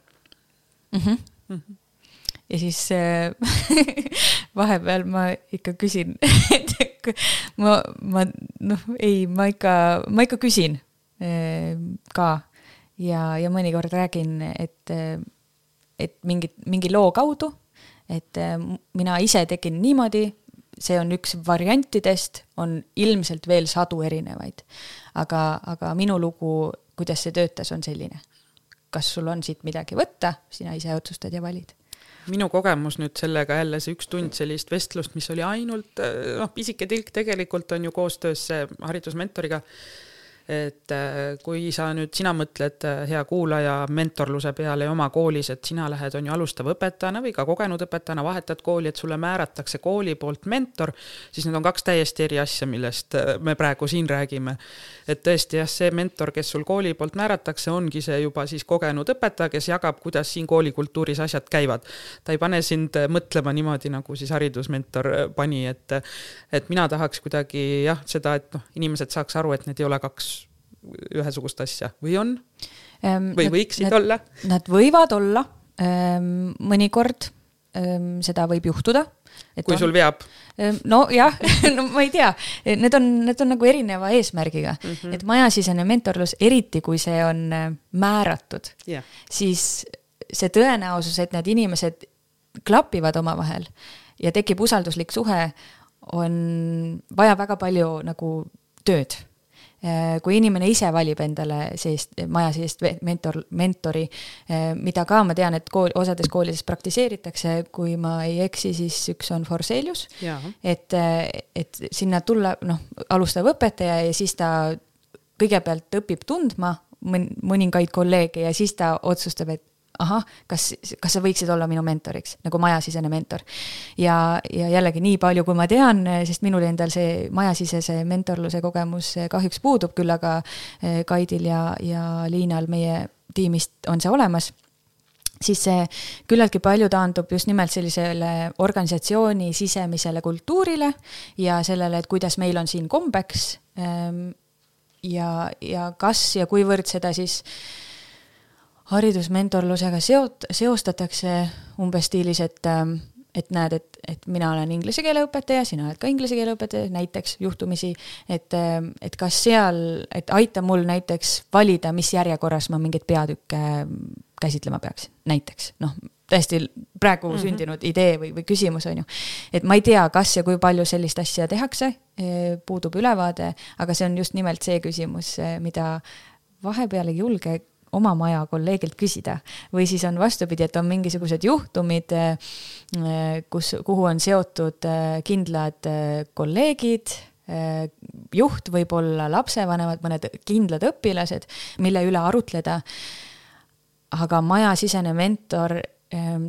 mm. -hmm. Mm -hmm ja siis äh, <laughs> vahepeal ma ikka küsin <laughs> et ma, ma noh, ei, ma ikka, ma ikka küsin eh, ka ja, ja mõnikord räägin, et, et mingit, mingi loo kaudu, et mina ise tegin niimoodi, see on üks variantidest, on ilmselt veel sadu erinevaid. aga, aga minu lugu, kuidas see töötas, on selline. kas sul on siit midagi võtta, sina ise otsustad ja valid minu kogemus nüüd sellega jälle see üks tund sellist vestlust, mis oli ainult noh, pisike tilk tegelikult on ju koostöös haridusmentoriga et äh, kui sa nüüd, sina mõtled, äh, hea kuulaja, mentorluse peale oma koolis, et sina lähed, on ju, alustava õpetajana või ka kogenud õpetajana, vahetad kooli, et sulle määratakse kooli poolt mentor, siis need on kaks täiesti eri asja, millest äh, me praegu siin räägime. et tõesti jah, see mentor, kes sul kooli poolt määratakse, ongi see juba siis kogenud õpetaja, kes jagab, kuidas siin koolikultuuris asjad käivad. ta ei pane sind mõtlema niimoodi, nagu siis haridusmentor pani, et et mina tahaks kuidagi jah, seda, et noh, inimesed saaks aru, et need ei ole kaks ühesugust asja või on ähm,? või võiksid nad, olla? Nad võivad olla ähm,, mõnikord ähm, seda võib juhtuda. kui on. sul veab? Nojah <laughs> no ma ei tea, need on, need on nagu erineva eesmärgiga mm, -hmm. et majasisene mentorlus, eriti kui see on määratud yeah., siis see tõenäosus, et need inimesed klapivad omavahel ja tekib usalduslik suhe, on vaja väga palju nagu tööd kui inimene ise valib endale sellist maja sellist mentor, mentori, äh, mida ka ma tean, et kool, osades koolides praktiseeritakse, kui ma ei eksi, siis üks on Forselius. et, äh, et sinna tulla, noh, alustav õpetaja ja siis ta kõigepealt õpib tundma mõningaid kolleege ja siis ta otsustab, et ahah, kas, kas sa võiksid olla minu mentoriks, nagu majasisene mentor. ja, ja jällegi nii palju, kui ma tean, sest minul endal see majasisese mentorluse kogemus kahjuks puudub, küll aga eh, Kaidil ja, ja Liinal meie tiimist on see olemas siis see küllaltki palju taandub just nimelt sellisele organisatsiooni sisemisele kultuurile ja sellele, et kuidas meil on siin kombeks. Ehm, ja, ja kas ja kuivõrd seda siis äh, haridusmentorlusega seot-, seostatakse umbes stiilis, et ähm, et näed, et, et mina olen inglise keele õpetaja, sina oled ka inglise keele õpetaja, näiteks juhtumisi, et, ähm, et kas seal, et aita mul näiteks valida, mis järjekorras ma mingeid peatükke käsitlema peaksin, näiteks, noh, täiesti praegu mm -hmm. sündinud idee või, või küsimus, on ju. et ma ei tea, kas ja kui palju sellist asja tehakse, eh, puudub ülevaade, aga see on just nimelt see küsimus, mida vahepeal ei julge oma maja kolleegilt küsida. või siis on vastupidi, et on mingisugused juhtumid, äh, kus, kuhu on seotud äh, kindlad kolleegid, juht võib olla lapsevanemad, mõned kindlad õpilased, mille üle arutleda. aga majasisene mentor,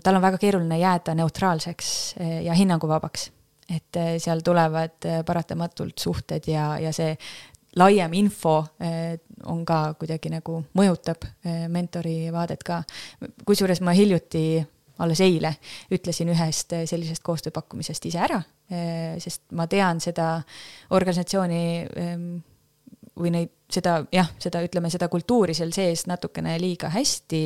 tal on väga keeruline jääda neutraalseks ja hinnanguvabaks et seal tulevad paratamatult suhted ja, ja see laiem info eh, on ka kuidagi nagu mõjutab eh, mentori vaadet ka. kusjuures ma hiljuti, alles eile, ütlesin ühest eh, sellisest koostööpakkumisest ise ära, sest ma tean seda organisatsiooni ehm, või neid, seda jah, seda ütleme, seda kultuuri seal sees natukene liiga hästi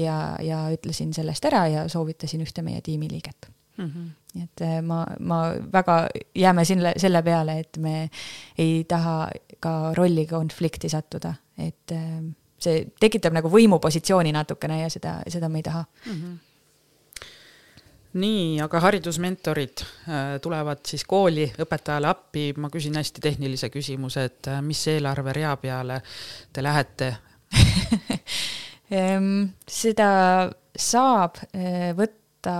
ja, ja ütlesin sellest ära ja soovitasin ühte meie tiimiliiget mm. -hmm nii et äh, ma, ma väga, jääme selle, selle peale, et me ei taha ka rollikonflikti sattuda, et äh, see tekitab nagu võimupositsiooni natukene ja seda, seda me ei taha mm. -hmm nii, aga haridusmentorid äh, tulevad siis kooli õpetajale appi, ma küsin hästi tehnilise küsimuse, et mis eelarverea peale te lähete <laughs> ehm, seda saab võtta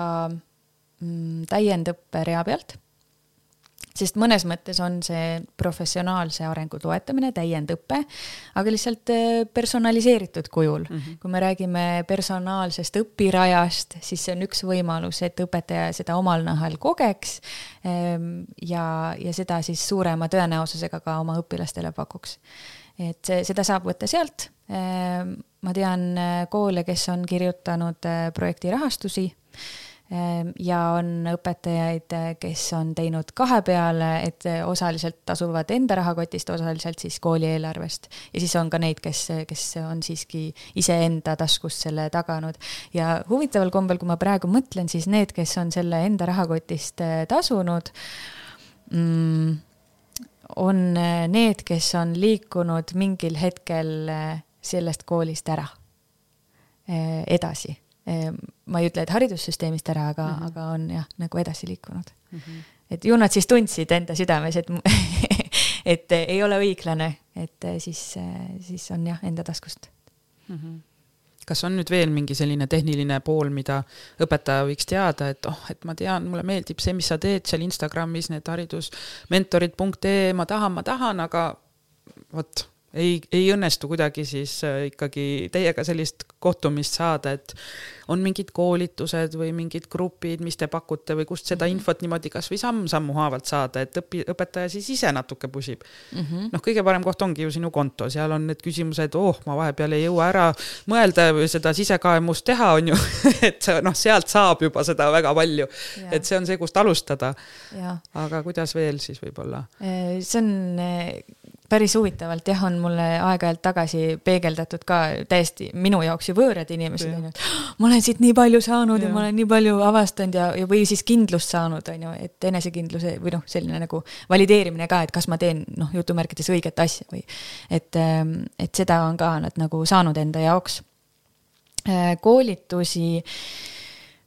täiendõppe rea pealt sest mõnes mõttes on see professionaalse arengu toetamine, täiendõpe, aga lihtsalt äh, personaliseeritud kujul mm. -hmm. kui me räägime personaalsest õpirajast, siis see on üks võimalus, et õpetaja seda omal nahal kogeks ähm, ja, ja seda siis suurema tõenäosusega ka oma õpilastele pakuks. et see, seda saab võtta sealt. Ähm, ma tean äh, koole, kes on kirjutanud äh, projekti rahastusi Ehm, ja on õpetajaid, kes on teinud kahe peale, et osaliselt tasuvad enda rahakotist, osaliselt siis kooli eelarvest. ja siis on ka neid, kes, kes on siiski iseenda taskust selle taganud. ja huvitaval kombel, kui ma praegu mõtlen, siis need, kes on selle enda rahakotist eh, tasunud mm,, on eh, need, kes on liikunud mingil hetkel eh, sellest koolist ära edasi Ehm, ma ei ütle, et haridussüsteemist ära, aga mm, -hmm. aga on jah, nagu edasi liikunud mm. -hmm. et ju nad siis tundsid enda südames, et <laughs> et ei ole õiglane, et siis, siis on jah, enda taskust mm. -hmm kas on nüüd veel mingi selline tehniline pool, mida õpetaja võiks teada, et oh, et ma tean, mulle meeldib see, mis sa teed seal Instagramis, need haridusmentorid.ee, ma tahan, ma tahan, aga vot ei, ei õnnestu kuidagi siis äh, ikkagi teiega sellist kohtumist saada, et on mingid koolitused või mingid grupid, mis te pakute või kust seda mhm. infot niimoodi kasvõi samm-sammu haavalt saada, et õpi-, õpetaja siis ise natuke pusib mm -hmm.. noh, kõige parem koht ongi ju sinu konto, seal on need küsimused, oh, ma vahepeal ei jõua ära mõelda või seda sisekaemust teha, on ju <laughs> et noh, sealt saab juba seda väga palju. et see on see, kust alustada. aga kuidas veel siis võib-olla? Äh, see on äh, päris huvitavalt jah, on mulle aeg-ajalt tagasi peegeldatud ka täiesti minu jaoks ju võõrad inimesed on ju, et ma olen siit nii palju saanud ja. ja ma olen nii palju avastanud ja, ja või siis kindlust saanud, on ju, et enesekindluse või noh, selline nagu valideerimine ka, et kas ma teen noh, jutumärkides õiget asja või et, ähm, et seda on ka nad nagu saanud enda jaoks. Äh, koolitusi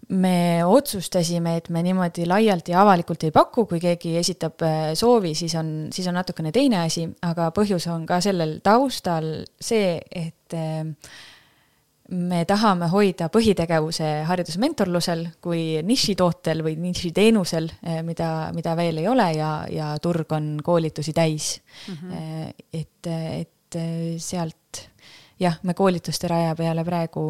me otsustasime, et me niimoodi laialt ja avalikult ei paku, kui keegi esitab äh, soovi, siis on, siis on natukene teine asi, aga põhjus on ka sellel taustal see, et äh, me tahame hoida põhitegevuse haridusmentorlusel kui nišitootel või nišiteenusel, äh, mida, mida veel ei ole ja, ja turg on koolitusi täis mm. -hmm. et, et sealt jah, me koolituste raja peale praegu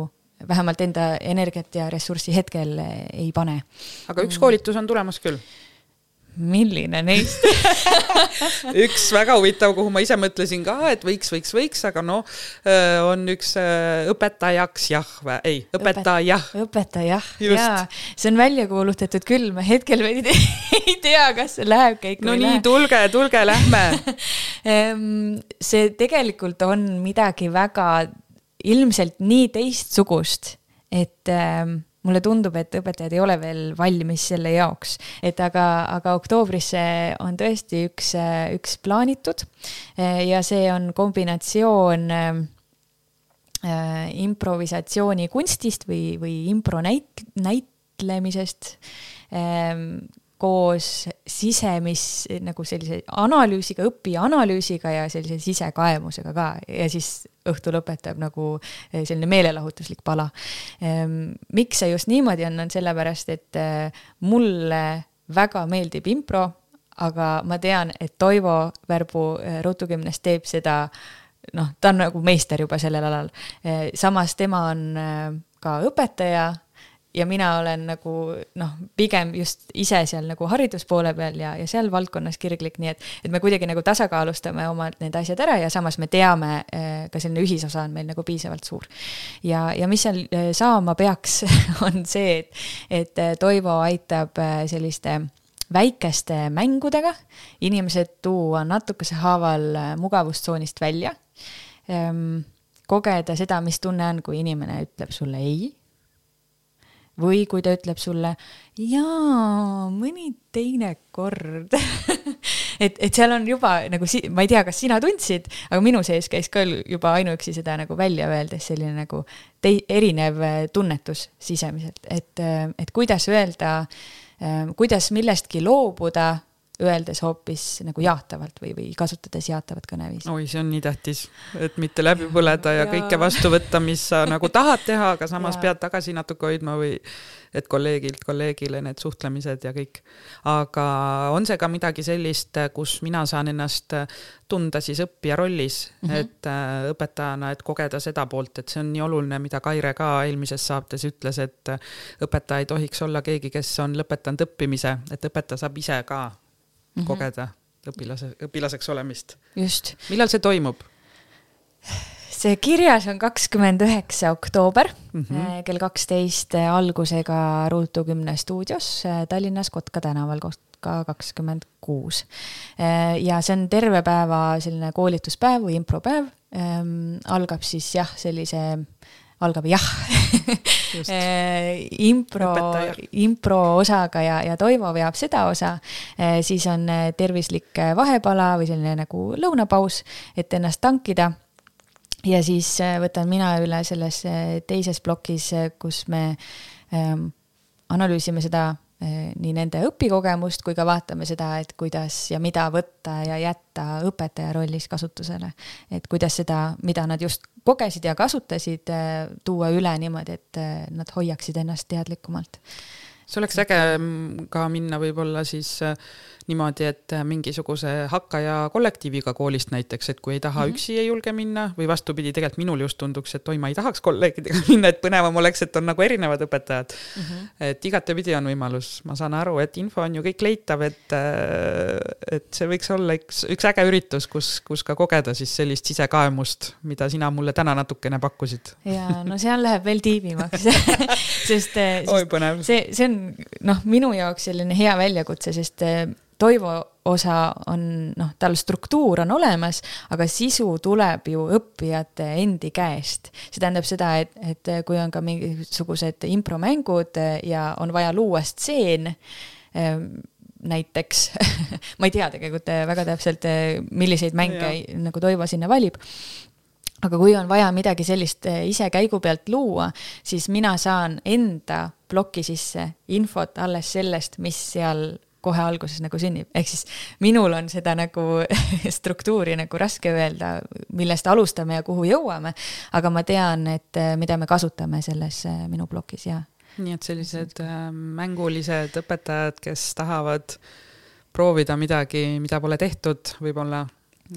vähemalt enda energiat ja ressurssi hetkel ei pane. aga üks koolitus on tulemas küll? milline neist <laughs> üks väga huvitav, kuhu ma ise mõtlesin ka, et võiks, võiks, võiks, aga noh, on üks õpetajaks jah või ei, õpetaja. õpetaja, jaa, see on välja kuulutatud küll, ma hetkel veel ei tea, <laughs> ei tea, kas see läheb käiku no nii, tulge, tulge, lähme <laughs> see tegelikult on midagi väga ilmselt nii teistsugust, et äh, mulle tundub, et õpetajad ei ole veel valmis selle jaoks, et aga, aga oktoobrisse on tõesti üks, üks plaanitud ja see on kombinatsioon äh, improvisatsioonikunstist või, või impronäit-, näitlemisest. Äh, koos sisemis nagu sellise analüüsiga, õppija analüüsiga ja sellise sisekaemusega ka ja siis õhtu lõpetab nagu eh, selline meelelahutuslik pala. Ehm, miks see just niimoodi on, on sellepärast, et eh, mulle väga meeldib impro, aga ma tean, et Toivo Värbu eh, Rutukümnes teeb seda noh, ta on nagu meister juba sellel alal. samas tema on ka õpetaja ja mina olen nagu noh, pigem just ise seal nagu hariduspoole peal ja, ja seal valdkonnas kirglik, nii et, et me kuidagi nagu tasakaalustame oma need asjad ära ja samas me teame, eh, ka selline ühisosa on meil nagu piisavalt suur. ja, ja mis seal eh, saama peaks, <laughs> on see, et, et eh, Toivo aitab selliste väikeste mängudega inimesed tuua natukese haaval mugavustsoonist välja. Ehm, kogeda seda, mis tunne on, kui inimene ütleb sulle ei. Või kui ta ütleb sulle jaa, mõni teine kord. <laughs> Et, et seal on juba nagu si-, ma ei tea, kas sina tundsid, aga minu sees käis ka juba ainuüksi seda nagu välja öeldes selline nagu tei-, erinev tunnetus sisemiselt, et, et kuidas öelda äh, kuidas millestki loobuda, öeldes hoopis nagu jaatavalt või, või kasutades jaatavat kõneviisi. oi, see on nii tähtis, et mitte läbi põleda ja, ja kõike vastu võtta, mis sa <laughs> nagu tahad teha, aga samas ja. pead tagasi natuke hoidma või et kolleegilt kolleegile need suhtlemised ja kõik. aga on see ka midagi sellist, kus mina saan ennast tunda siis õppija rollis mm, -hmm. et äh, õpetajana, et kogeda seda poolt, et see on nii oluline, mida Kaire ka eelmises saates ütles, et õpetaja ei tohiks olla keegi, kes on lõpetanud õppimise, et õpetaja saab ise ka mm -hmm. kogeda õpilase, õpilaseks olemist. just. millal see toimub? see kirjas on kakskümmend üheksa oktoober mm -hmm. kell kaksteist äh, algusega Ruutu kümne stuudios äh, Tallinnas Kotka tänaval, Kotka kakskümmend kuus. ja see on terve päeva selline koolituspäev või impropäev ähm,. algab siis jah, sellise algab jah. Impro, impro osaga ja, ja Toivo veab seda osa. siis on tervislik vahepala või selline nagu lõunapaus, et ennast tankida. Ja siis võtan mina üle selles teises plokis, kus me ähm, analüüsime seda nii nende õpikogemust kui ka vaatame seda, et kuidas ja mida võtta ja jätta õpetaja rollis kasutusele. et kuidas seda, mida nad just kogesid ja kasutasid, tuua üle niimoodi, et nad hoiaksid ennast teadlikumalt. see oleks äge mm, ka minna võib-olla siis äh, niimoodi, et äh, mingisuguse hakkaja kollektiiviga koolist näiteks, et kui ei taha mm -hmm. üksi, ei julge minna või vastupidi, tegelikult minul just tunduks, et oi, ma ei tahaks kolleegidega <laughs> minna, et põnevam oleks, et on nagu erinevad õpetajad mm. -hmm. et igatepidi on võimalus, ma saan aru, et info on ju kõik leitav, et, äh, et see võiks olla üks, üks äge üritus, kus, kus ka kogeda siis sellist sisekaemust, mida sina mulle täna natukene pakkusid. ja no seal läheb veel tiibimaks <laughs> sest, sest oi, see, see on noh, minu jaoks selline hea väljakutse, sest Toivo osa on noh, tal struktuur on olemas, aga sisu tuleb ju õppijate endi käest. see tähendab seda, et, et kui on ka mingisugused impromängud ja on vaja luua stseen, ehm, näiteks <laughs> ma ei tea tegelikult väga täpselt, milliseid mänge ja. nagu Toivo sinna valib aga kui on vaja midagi sellist ise käigu pealt luua, siis mina saan enda ploki sisse infot alles sellest, mis seal kohe alguses nagu sünnib, ehk siis minul on seda nagu <laughs> struktuuri nagu raske öelda, millest alustame ja kuhu jõuame, aga ma tean, et äh, mida me kasutame selles äh, minu plokis ja. nii et sellised äh, mängulised õpetajad, kes tahavad proovida midagi, mida pole tehtud, võib-olla,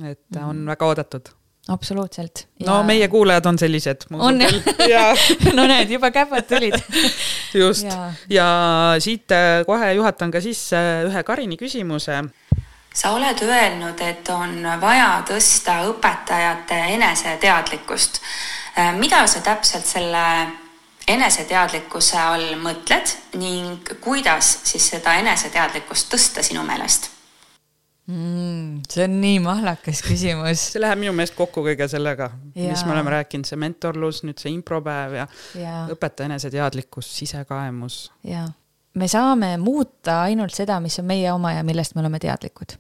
et mm -hmm. on väga oodatud absoluutselt ja.... no meie kuulajad on sellised. on jah <laughs> no näed, juba käpad tulid <laughs> just ja. ja siit äh, kohe juhatan ka sisse ühe Karini küsimuse. sa oled öelnud, et on vaja tõsta õpetajate eneseteadlikkust. Äh, mida sa täpselt selle eneseteadlikkuse all mõtled ning kuidas siis seda eneseteadlikkust tõsta sinu meelest? Mm,? see on nii mahlakas küsimus. see läheb minu meelest kokku kõige sellega, mis me oleme rääkinud, see mentorlus, nüüd see impropäev ja, ja. õpetaja eneseteadlikkus, sisekaemus. ja, me saame muuta ainult seda, mis on meie oma ja millest me oleme teadlikud.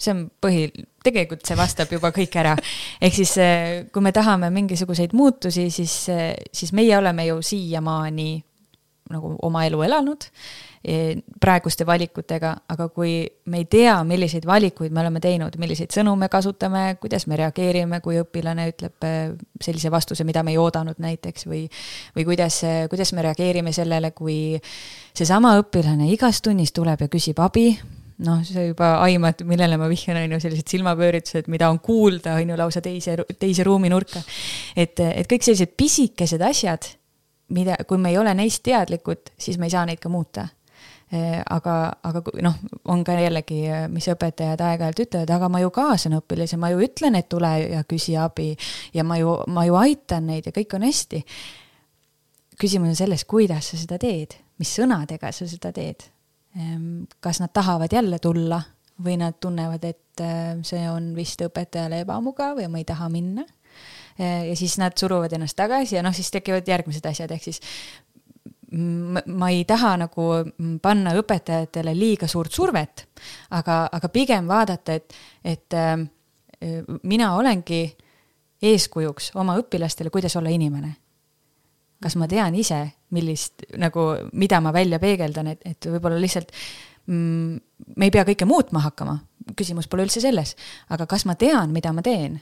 see on põhi, tegelikult see vastab juba kõik ära. ehk siis, eh, kui me tahame mingisuguseid muutusi, siis, eh, siis meie oleme ju siiamaani nagu oma elu elanud praeguste valikutega, aga kui me ei tea, milliseid valikuid me oleme teinud, milliseid sõnu me kasutame, kuidas me reageerime, kui õpilane ütleb e, sellise vastuse, mida me ei oodanud näiteks, või või kuidas, e, kuidas me reageerime sellele, kui seesama õpilane igas tunnis tuleb ja küsib abi, noh, sa juba aimad, millele ma vihjan, on ju, sellised silmapööritused, mida on kuulda, on ju, lausa teise, teise ruuminurka. et, et kõik sellised pisikesed asjad, mida, kui me ei ole neist teadlikud, siis me ei saa neid ka muuta aga, aga noh, on ka jällegi, mis õpetajad aeg-ajalt ütlevad, aga ma ju kaasan õpilasi, ma ju ütlen, et tule ja küsi abi ja ma ju, ma ju aitan neid ja kõik on hästi. küsimus on selles, kuidas sa seda teed, mis sõnadega sa seda teed. Ehm, kas nad tahavad jälle tulla või nad tunnevad, et äh, see on vist õpetajale ebamugav ja ma ei taha minna. Ja siis nad suruvad ennast tagasi ja noh, siis tekivad järgmised asjad, ehk siis ma ei taha nagu panna õpetajatele liiga suurt survet, aga, aga pigem vaadata, et, et äh, mina olengi eeskujuks oma õpilastele, kuidas olla inimene. kas ma tean ise, millist nagu, mida ma välja peegeldan, et, et võib-olla lihtsalt mm, me ei pea kõike muutma hakkama, küsimus pole üldse selles, aga kas ma tean, mida ma teen?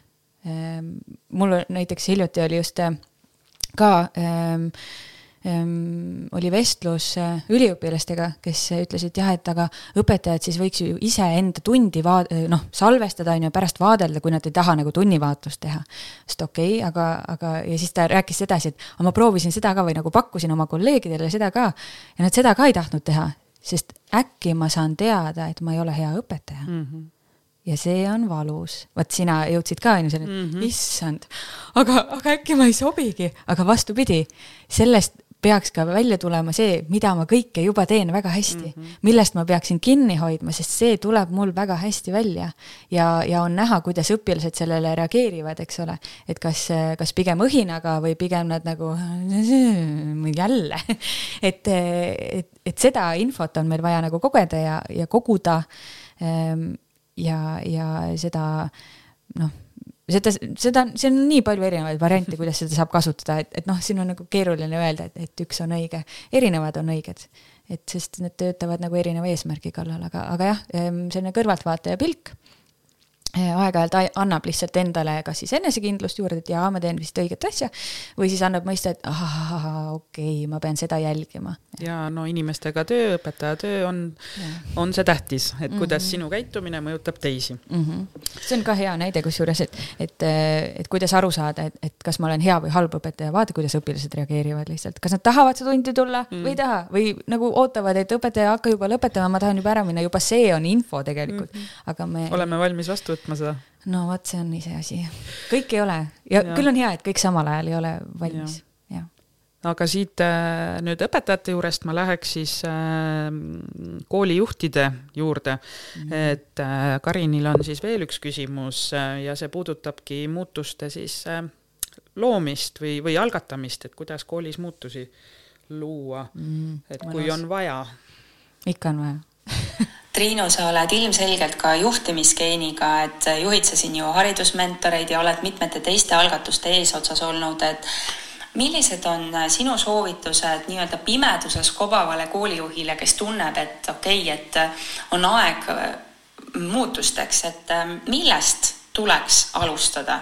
Ehm, mul näiteks hiljuti oli just äh, ka ähm, oli vestlus äh, üliõpilastega, kes ütlesid jah, et aga õpetajad siis võiks ju iseenda tundi vaad-, äh, noh, salvestada, on ju, pärast vaadelda, kui nad ei taha nagu tunnivaatlust teha. sest okei okay,, aga, aga ja siis ta rääkis edasi, et aga ma proovisin seda ka või nagu pakkusin oma kolleegidele seda ka ja nad seda ka ei tahtnud teha, sest äkki ma saan teada, et ma ei ole hea õpetaja mm. -hmm ja see on valus. vot sina jõudsid ka onju selleni mm, -hmm. issand, aga, aga äkki ma ei sobigi, aga vastupidi, sellest peaks ka välja tulema see, mida ma kõike juba teen väga hästi mm, -hmm. millest ma peaksin kinni hoidma, sest see tuleb mul väga hästi välja. ja, ja on näha, kuidas õpilased sellele reageerivad, eks ole, et kas, kas pigem õhinaga või pigem nad nagu jälle <laughs> et, et, et seda infot on meil vaja nagu kogeda ja, ja koguda. Ehm, ja, ja seda noh seda, seda, see on nii palju erinevaid variante, kuidas seda saab kasutada, et, et noh, siin on nagu keeruline öelda, et, et üks on õige, erinevad on õiged. et sest need töötavad nagu erineva eesmärgi kallal, aga, aga jah, selline kõrvaltvaataja pilk aeg-ajalt annab lihtsalt endale kas siis enesekindlust juurde, et jaa, ma teen vist õiget asja, või siis annab mõista, et ahah, okei okay,, ma pean seda jälgima. ja no inimestega töö, õpetaja töö on, on see tähtis, et kuidas mm -hmm. sinu käitumine mõjutab teisi mm. -hmm. see on ka hea näide kusjuures, et, et, et kuidas aru saada, et, et kas ma olen hea või halb õpetaja, vaata, kuidas õpilased reageerivad lihtsalt, kas nad tahavad seda tundi tulla mm -hmm. või ei taha või nagu ootavad, et õpetaja hakka juba lõpetama, ma tahan juba ära minna, juba see on info tegelikult mm, -hmm. aga me. oleme valmis vastu võtma seda? no vot, see on iseasi. kõik ei ole ja, ja küll on hea, et kõik samal ajal ei ole valmis, jah aga siit äh, nüüd õpetajate juurest ma läheks siis äh, koolijuhtide juurde mm. -hmm. et äh, Karinil on siis veel üks küsimus äh, ja see puudutabki muutuste siis äh, loomist või, või algatamist, et kuidas koolis muutusi luua mm, et kui Mõnus. on vaja. ikka on vaja <laughs> Triinu, sa oled ilmselgelt ka juhtimisgeeniga, et juhid sa siin ju haridusmentoreid ja oled mitmete teiste algatuste eesotsas olnud, et millised on sinu soovitused nii-öelda pimeduses kobavale koolijuhile, kes tunneb, et okei okay,, et on aeg muutusteks, et millest tuleks alustada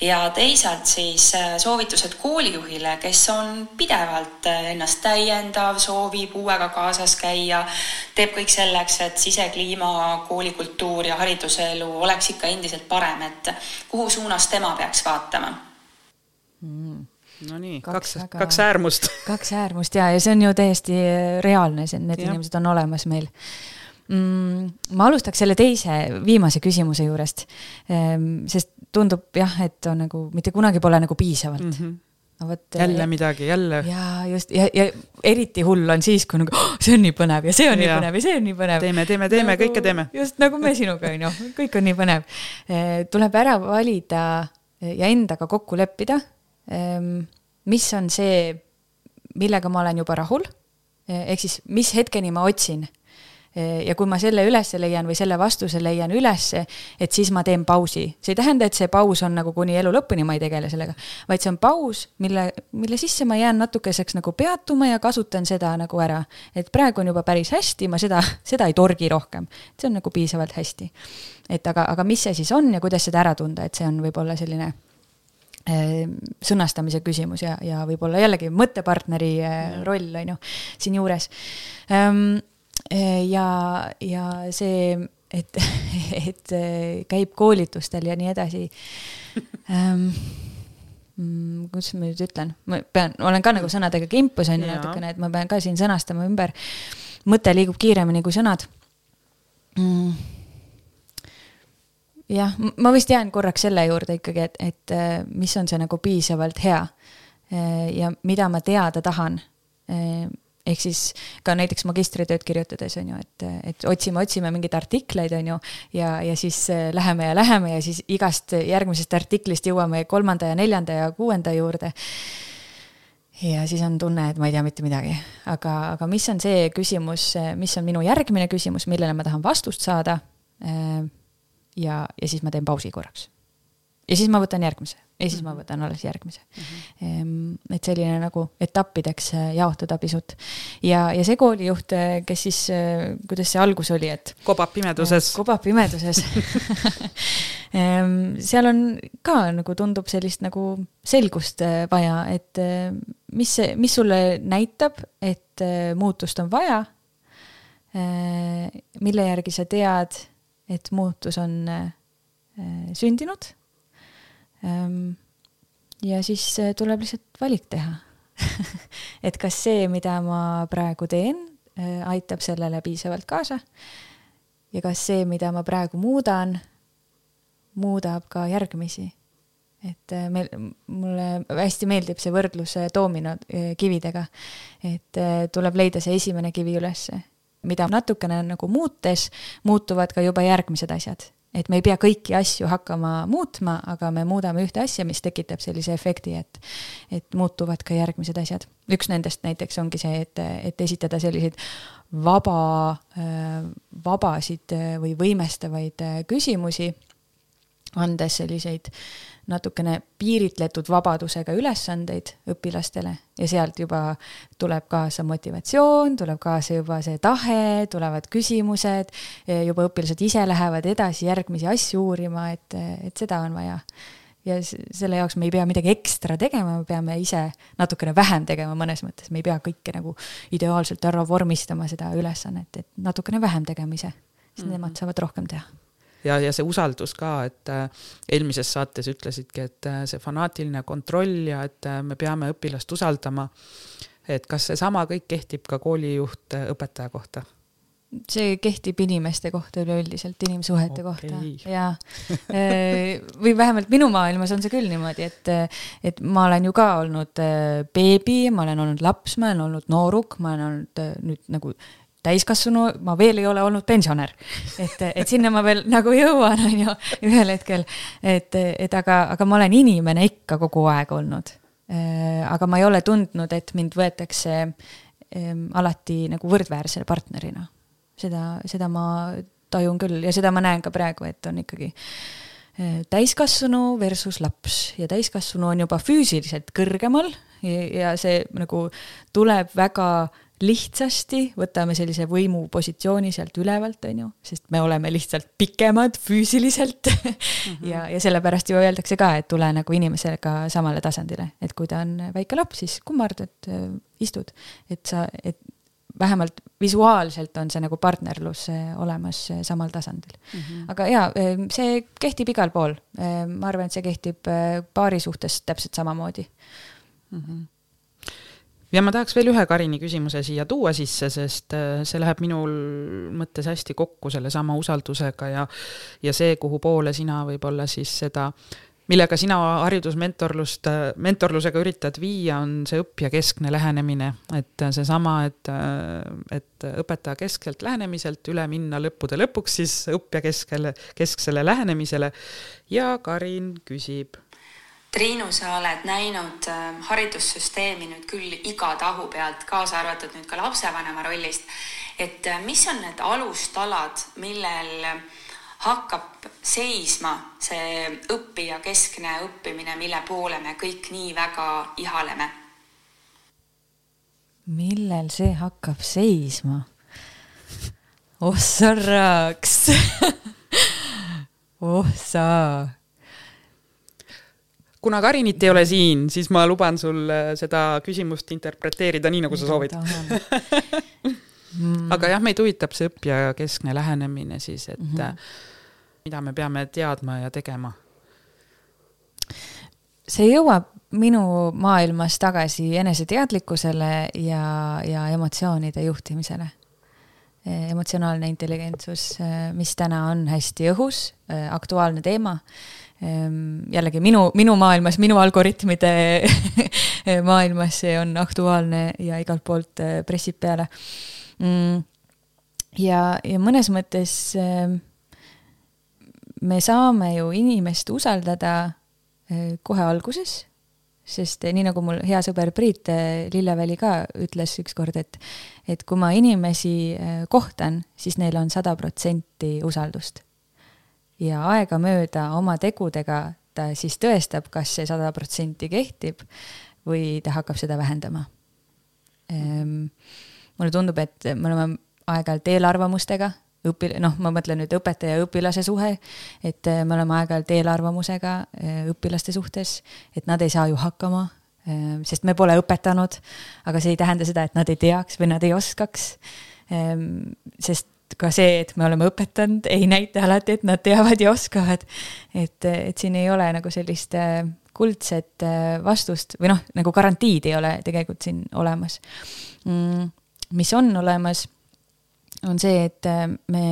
ja teisalt siis äh, soovitused koolijuhile, kes on pidevalt äh, ennast täiendav, soovib uuega kaasas käia, teeb kõik selleks, et sisekliima, koolikultuur ja hariduselu oleks ikka endiselt parem, et kuhu suunas tema peaks vaatama mm.? Nonii, kaks, kaks, kaks äärmust kaks äärmust ja, ja see on ju täiesti reaalne, see, need ja. inimesed on olemas meil? Ma alustaks selle teise, viimase küsimuse juurest. Ehm, sest tundub jah, et on nagu mitte kunagi pole nagu piisavalt mm. -hmm no vot. jälle midagi, jälle. ja just ja, ja eriti hull on siis, kui nagu oh, see on nii põnev ja see on ja. nii põnev ja see on nii põnev. teeme, teeme, teeme nagu,, kõike teeme. just nagu me sinuga on ju, kõik on nii põnev. Ehm, tuleb ära valida ja endaga kokku leppida. Ehm, mis on see, millega ma olen juba rahul. ehk siis, mis hetkeni ma otsin ja kui ma selle üles leian või selle vastuse leian ülesse, et siis ma teen pausi. see ei tähenda, et see paus on nagu kuni elu lõpuni ma ei tegele sellega, vaid see on paus, mille, mille sisse ma jään natukeseks nagu peatuma ja kasutan seda nagu ära. et praegu on juba päris hästi, ma seda, seda ei torgi rohkem. see on nagu piisavalt hästi. et aga, aga mis see siis on ja kuidas seda ära tunda, et see on võib-olla selline eh, sõnastamise küsimus ja, ja võib-olla jällegi mõttepartneri eh, roll on ju siinjuures um, ja, ja see, et, <laughs> et käib koolitustel ja nii edasi. Ähm, kuidas ma nüüd ütlen, ma pean, olen ka nagu sõnadega kimpus on ju natukene, et ma pean ka siin sõnastama ümber. mõte liigub kiiremini kui sõnad. Mm.. jah, ma vist jään korraks selle juurde ikkagi, et, et mis on see nagu piisavalt hea ja mida ma teada tahan ehk siis ka näiteks magistritööd kirjutades on ju, et, et otsime, otsime mingeid artikleid, on ju, ja, ja siis äh, läheme ja läheme ja siis igast järgmisest artiklist jõuame kolmanda ja neljanda ja kuuenda juurde. ja siis on tunne, et ma ei tea mitte midagi, aga, aga mis on see küsimus, mis on minu järgmine küsimus, millele ma tahan vastust saada. Äh, ja, ja siis ma teen pausi korraks. Ja siis ma võtan järgmise ja siis ma mhm. võtan alles järgmise mm. -hmm. et selline nagu etappideks äh, jaotada pisut. ja, ja see koolijuht, äh, kes siis, äh, kuidas see algus oli, et. kobab pimeduses. kobab pimeduses <laughs> seal on ka nagu tundub sellist nagu selgust vaja, et mis mis sulle näitab, et muutust on vaja. mille järgi sa tead, et muutus on sündinud Ehm, ja siis äh, tuleb lihtsalt valik teha. <laughs> Et kas see, mida ma praegu teen, äh, aitab sellele piisavalt kaasa? Ja kas see, mida ma praegu muudan, muudab ka järgmisi. et äh, meil, mulle hästi meeldib see võrdlus doomino kividega, et tuleb leida see esimene kivi ülesse, mida natukene nagu muutes, muutuvad ka juba järgmised asjad et me ei pea kõiki asju hakkama muutma, aga me muudame ühte asja, mis tekitab sellise efekti, et, et muutuvad ka järgmised asjad. üks nendest näiteks ongi see, et, et esitada selliseid vaba, vabasid või võimestavaid küsimusi, andes selliseid natukene piiritletud vabadusega ülesandeid õpilastele ja sealt juba tuleb kaasa motivatsioon, tuleb kaasa juba see tahe, tulevad küsimused, juba õpilased ise lähevad edasi järgmisi asju uurima, et, et seda on vaja. ja selle jaoks me ei pea midagi ekstra tegema, me peame ise natukene vähem tegema mõnes mõttes, me ei pea kõike nagu ideaalselt ära vormistama, seda ülesannet, et natukene vähem tegema ise, siis mm -hmm. nemad saavad rohkem teha ja, ja see usaldus ka, et äh, eelmises saates ütlesidki, et äh, see fanaatiline kontroll ja et äh, me peame õpilast usaldama. et kas seesama kõik kehtib ka koolijuht õpetaja kohta? see kehtib inimeste kohta üleüldiselt, inimsuhete okay. kohta ja või vähemalt minu maailmas on see küll niimoodi, et, et ma olen ju ka olnud beebi, ma olen olnud laps, ma olen olnud nooruk, ma olen olnud nüüd nagu täiskasvanu, ma veel ei ole olnud pensionär. et, et sinna ma veel nagu jõuan, on ju, ühel hetkel. et, et aga, aga ma olen inimene ikka kogu aeg olnud. Äh, aga ma ei ole tundnud, et mind võetakse ähm, alati nagu võrdväärse partnerina. seda, seda ma tajun küll ja seda ma näen ka praegu, et on ikkagi äh, täiskasvanu versus laps ja täiskasvanu on juba füüsiliselt kõrgemal ja, ja see nagu tuleb väga lihtsasti võtame sellise võimupositsiooni sealt ülevalt, on ju, sest me oleme lihtsalt pikemad füüsiliselt mm. -hmm. ja, ja sellepärast ju öeldakse ka, et tule nagu inimesega samale tasandile, et kui ta on väike laps, siis kummardad, istud, et sa, et vähemalt visuaalselt on see nagu partnerlus äh, olemas äh, samal tasandil mm. -hmm. aga jaa, see kehtib igal pool. ma arvan, et see kehtib paari suhtes täpselt samamoodi mm. -hmm ja ma tahaks veel ühe Karini küsimuse siia tuua sisse, sest äh, see läheb minul mõttes hästi kokku sellesama usaldusega ja, ja see, kuhu poole sina võib-olla siis seda, millega sina haridusmentorlust, mentorlusega üritad viia, on see õppijakeskne lähenemine, et seesama, et, et õpetajakeskselt lähenemiselt üle minna lõppude lõpuks siis õppijakeskele, kesksele lähenemisele. Ja Karin küsib Triinu, sa oled näinud ähm, haridussüsteemi nüüd küll iga tahu pealt, kaasa arvatud nüüd ka lapsevanema rollist. et äh, mis on need alustalad, millel hakkab seisma see õppija keskne õppimine, mille poole me kõik nii väga ihaleme? millel see hakkab seisma? oh sa raks <laughs> oh sa kuna Karinit ei ole siin, siis ma luban sul äh, seda küsimust interpreteerida nii, nagu sa soovid <laughs> aga jah, meid huvitab see õppijakeskne lähenemine siis, et mm -hmm. mida me peame teadma ja tegema. see jõuab minu maailmas tagasi eneseteadlikkusele ja, ja emotsioonide juhtimisele emotsionaalne intelligentsus, mis täna on hästi õhus, aktuaalne teema jällegi minu, minu maailmas, minu algoritmide <laughs> maailmas see on aktuaalne ja igalt poolt äh, pressib peale. Mm, ja, ja mõnes mõttes ehm, me saame ju inimest usaldada äh, kohe alguses, sest nii nagu mul hea sõber Priit Lilleväli ka ütles ükskord, et et kui ma inimesi kohtan, siis neil on sada protsenti usaldust ja aegamööda oma tegudega ta siis tõestab, kas see sada protsenti kehtib või ta hakkab seda vähendama ehm,. mulle tundub, et me oleme aeg-ajalt eelarvamustega, õpi-, noh, ma mõtlen nüüd õpetaja ja õpilase suhe, et eh, me oleme aeg-ajalt eelarvamusega eh, õpilaste suhtes, et nad ei saa ju hakkama, ehm, sest me pole õpetanud, aga see ei tähenda seda, et nad ei teaks või nad ei oskaks. Ehm, sest ka see, et me oleme õpetanud, ei näita alati, et nad teavad ja oskavad. et, et siin ei ole nagu sellist äh, kuldset äh, vastust või noh, nagu garantiid ei ole tegelikult siin olemas mm,. mis on olemas, on see, et äh, me,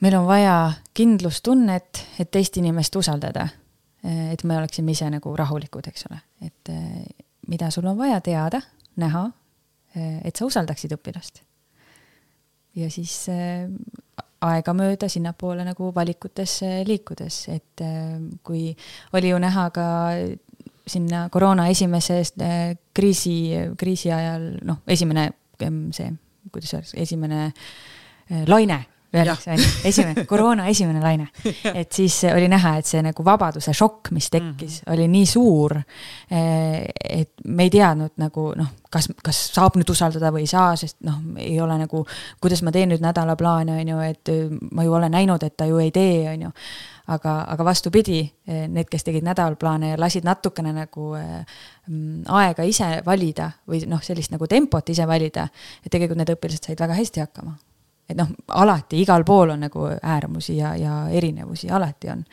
meil on vaja kindlustunnet, et teist inimest usaldada. et me oleksime ise nagu rahulikud, eks ole, et mida sul on vaja teada, näha, et sa usaldaksid õpilast ja siis äh, aegamööda sinnapoole nagu valikutesse liikudes, et äh, kui oli ju näha ka sinna koroona esimeses äh, kriisi, kriisi ajal, noh, esimene see, kuidas öeldakse, esimene laine öeldakse, on ju, esimene, koroona esimene laine. <laughs> et siis oli näha, et see nagu vabaduse šokk, mis tekkis mm, -hmm. oli nii suur, eh, et me ei teadnud nagu noh, kas, kas saab nüüd usaldada või ei saa, sest noh, ei ole nagu, kuidas ma teen nüüd nädalaplaane, on ju, et ma ju olen näinud, et ta ju ei tee, on ju. aga, aga vastupidi, eh, need, kes tegid nädalaplaane ja lasid natukene nagu äh, aega ise valida või noh, sellist nagu tempot ise valida, et tegelikult need õpilased said väga hästi hakkama et noh, alati igal pool on nagu äärmusi ja, ja erinevusi, alati on.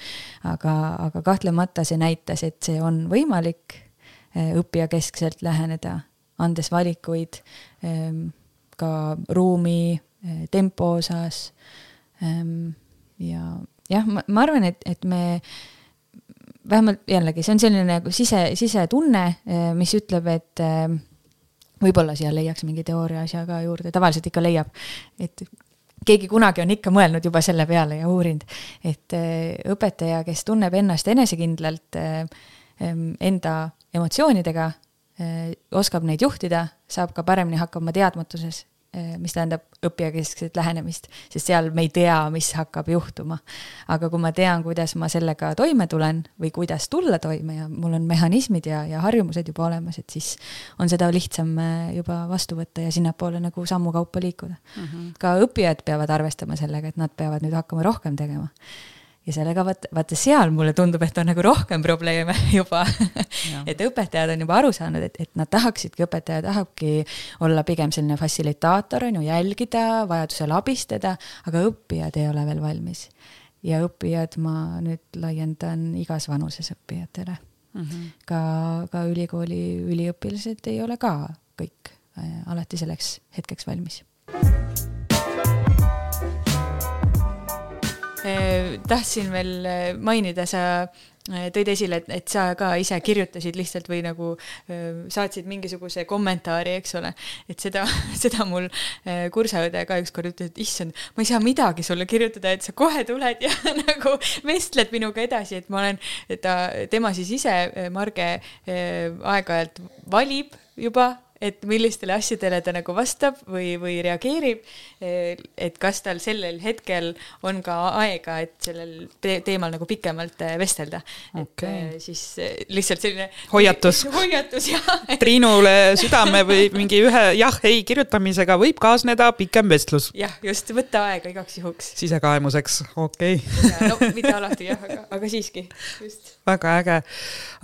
aga, aga kahtlemata see näitas, et see on võimalik eh, õppijakeskselt läheneda, andes valikuid ehm, ka ruumi, eh, tempo osas. Ehm, ja jah, ma, arvan, et, et me vähemalt jällegi, see on selline nagu sise, sisetunne, eh, mis ütleb, et võib-olla siia leiaks mingi teooria asja ka juurde, tavaliselt ikka leiab, et keegi kunagi on ikka mõelnud juba selle peale ja uurinud, et eh, õpetaja, kes tunneb ennast enesekindlalt eh, enda emotsioonidega, eh, oskab neid juhtida, saab ka paremini hakkama teadmatuses mis tähendab õppijakeskset lähenemist, sest seal me ei tea, mis hakkab juhtuma. aga kui ma tean, kuidas ma sellega toime tulen või kuidas tulla toime ja mul on mehhanismid ja, ja harjumused juba olemas, et siis on seda lihtsam eh, juba vastu võtta ja sinnapoole nagu sammu kaupa liikuda mm. -hmm. ka õppijad peavad arvestama sellega, et nad peavad nüüd hakkama rohkem tegema ja sellega vaata, vaata seal mulle tundub, et on nagu rohkem probleeme <laughs> juba et õpetajad on juba aru saanud, et, et nad tahaksidki, õpetaja tahabki olla pigem selline fassilitaator, on ju, jälgida, vajadusel abistada, aga õppijad ei ole veel valmis. ja õppijad ma nüüd laiendan igas vanuses õppijatele mm. -hmm. ka, ka ülikooli üliõpilased ei ole ka kõik äh, alati selleks hetkeks valmis tahtsin veel äh, mainida, sa äh, tõid esile, et, et sa ka ise kirjutasid lihtsalt või nagu saatsid mingisuguse kommentaari, eks ole. et seda, <laughs> seda mul kursaõde ka ükskord ütles, et issand, ma ei saa midagi sulle kirjutada, et sa kohe tuled ja <laughs> nagu vestled minuga edasi, et ma olen, ta, tema siis ise, Marge, aeg-ajalt valib juba et millistele asjadele ta nagu vastab või, või reageerib. et kas tal sellel hetkel on ka aega, et sellel te teemal nagu pikemalt äh, vestelda okay.. et äh, siis äh, lihtsalt selline. hoiatus. <laughs> hoiatus, jah. Triinule südame või mingi ühe jah-ei kirjutamisega võib kaasneda pikem vestlus. jah, just, võtta aega igaks juhuks. sisekaemuseks, okei okay. no mitte alati jah, aga, aga siiski, just. väga äge.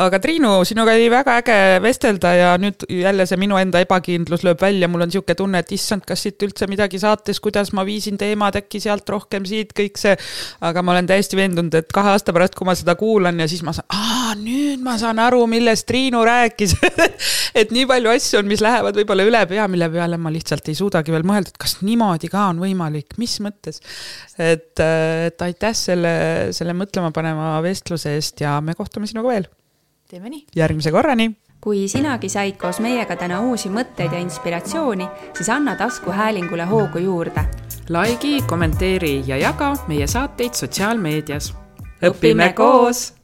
aga Triinu, sinuga oli väga äge vestelda ja nüüd jälle see minu enda enda ebakindlus lööb välja, mul on niisugune tunne, et issand, kas siit üldse midagi saates, kuidas ma viisin teemad äkki sealt rohkem siit, kõik see. aga ma olen täiesti veendunud, et kahe aasta pärast, kui ma seda kuulan ja siis ma saan, aa, nüüd ma saan aru, millest Triinu rääkis <laughs> et nii palju asju on, mis lähevad võib-olla üle pea, mille peale ma lihtsalt ei suudagi veel mõelda, et kas niimoodi ka on võimalik, mis mõttes. et, et aitäh selle, selle mõtlema paneva vestluse eest ja me kohtume sinuga veel. teeme nii. järgmise korrani kui sinagi said koos meiega täna uusi mõtteid ja inspiratsiooni, siis anna taskuhäälingule hoogu juurde. likei, kommenteeri ja jaga meie saateid sotsiaalmeedias. õpime koos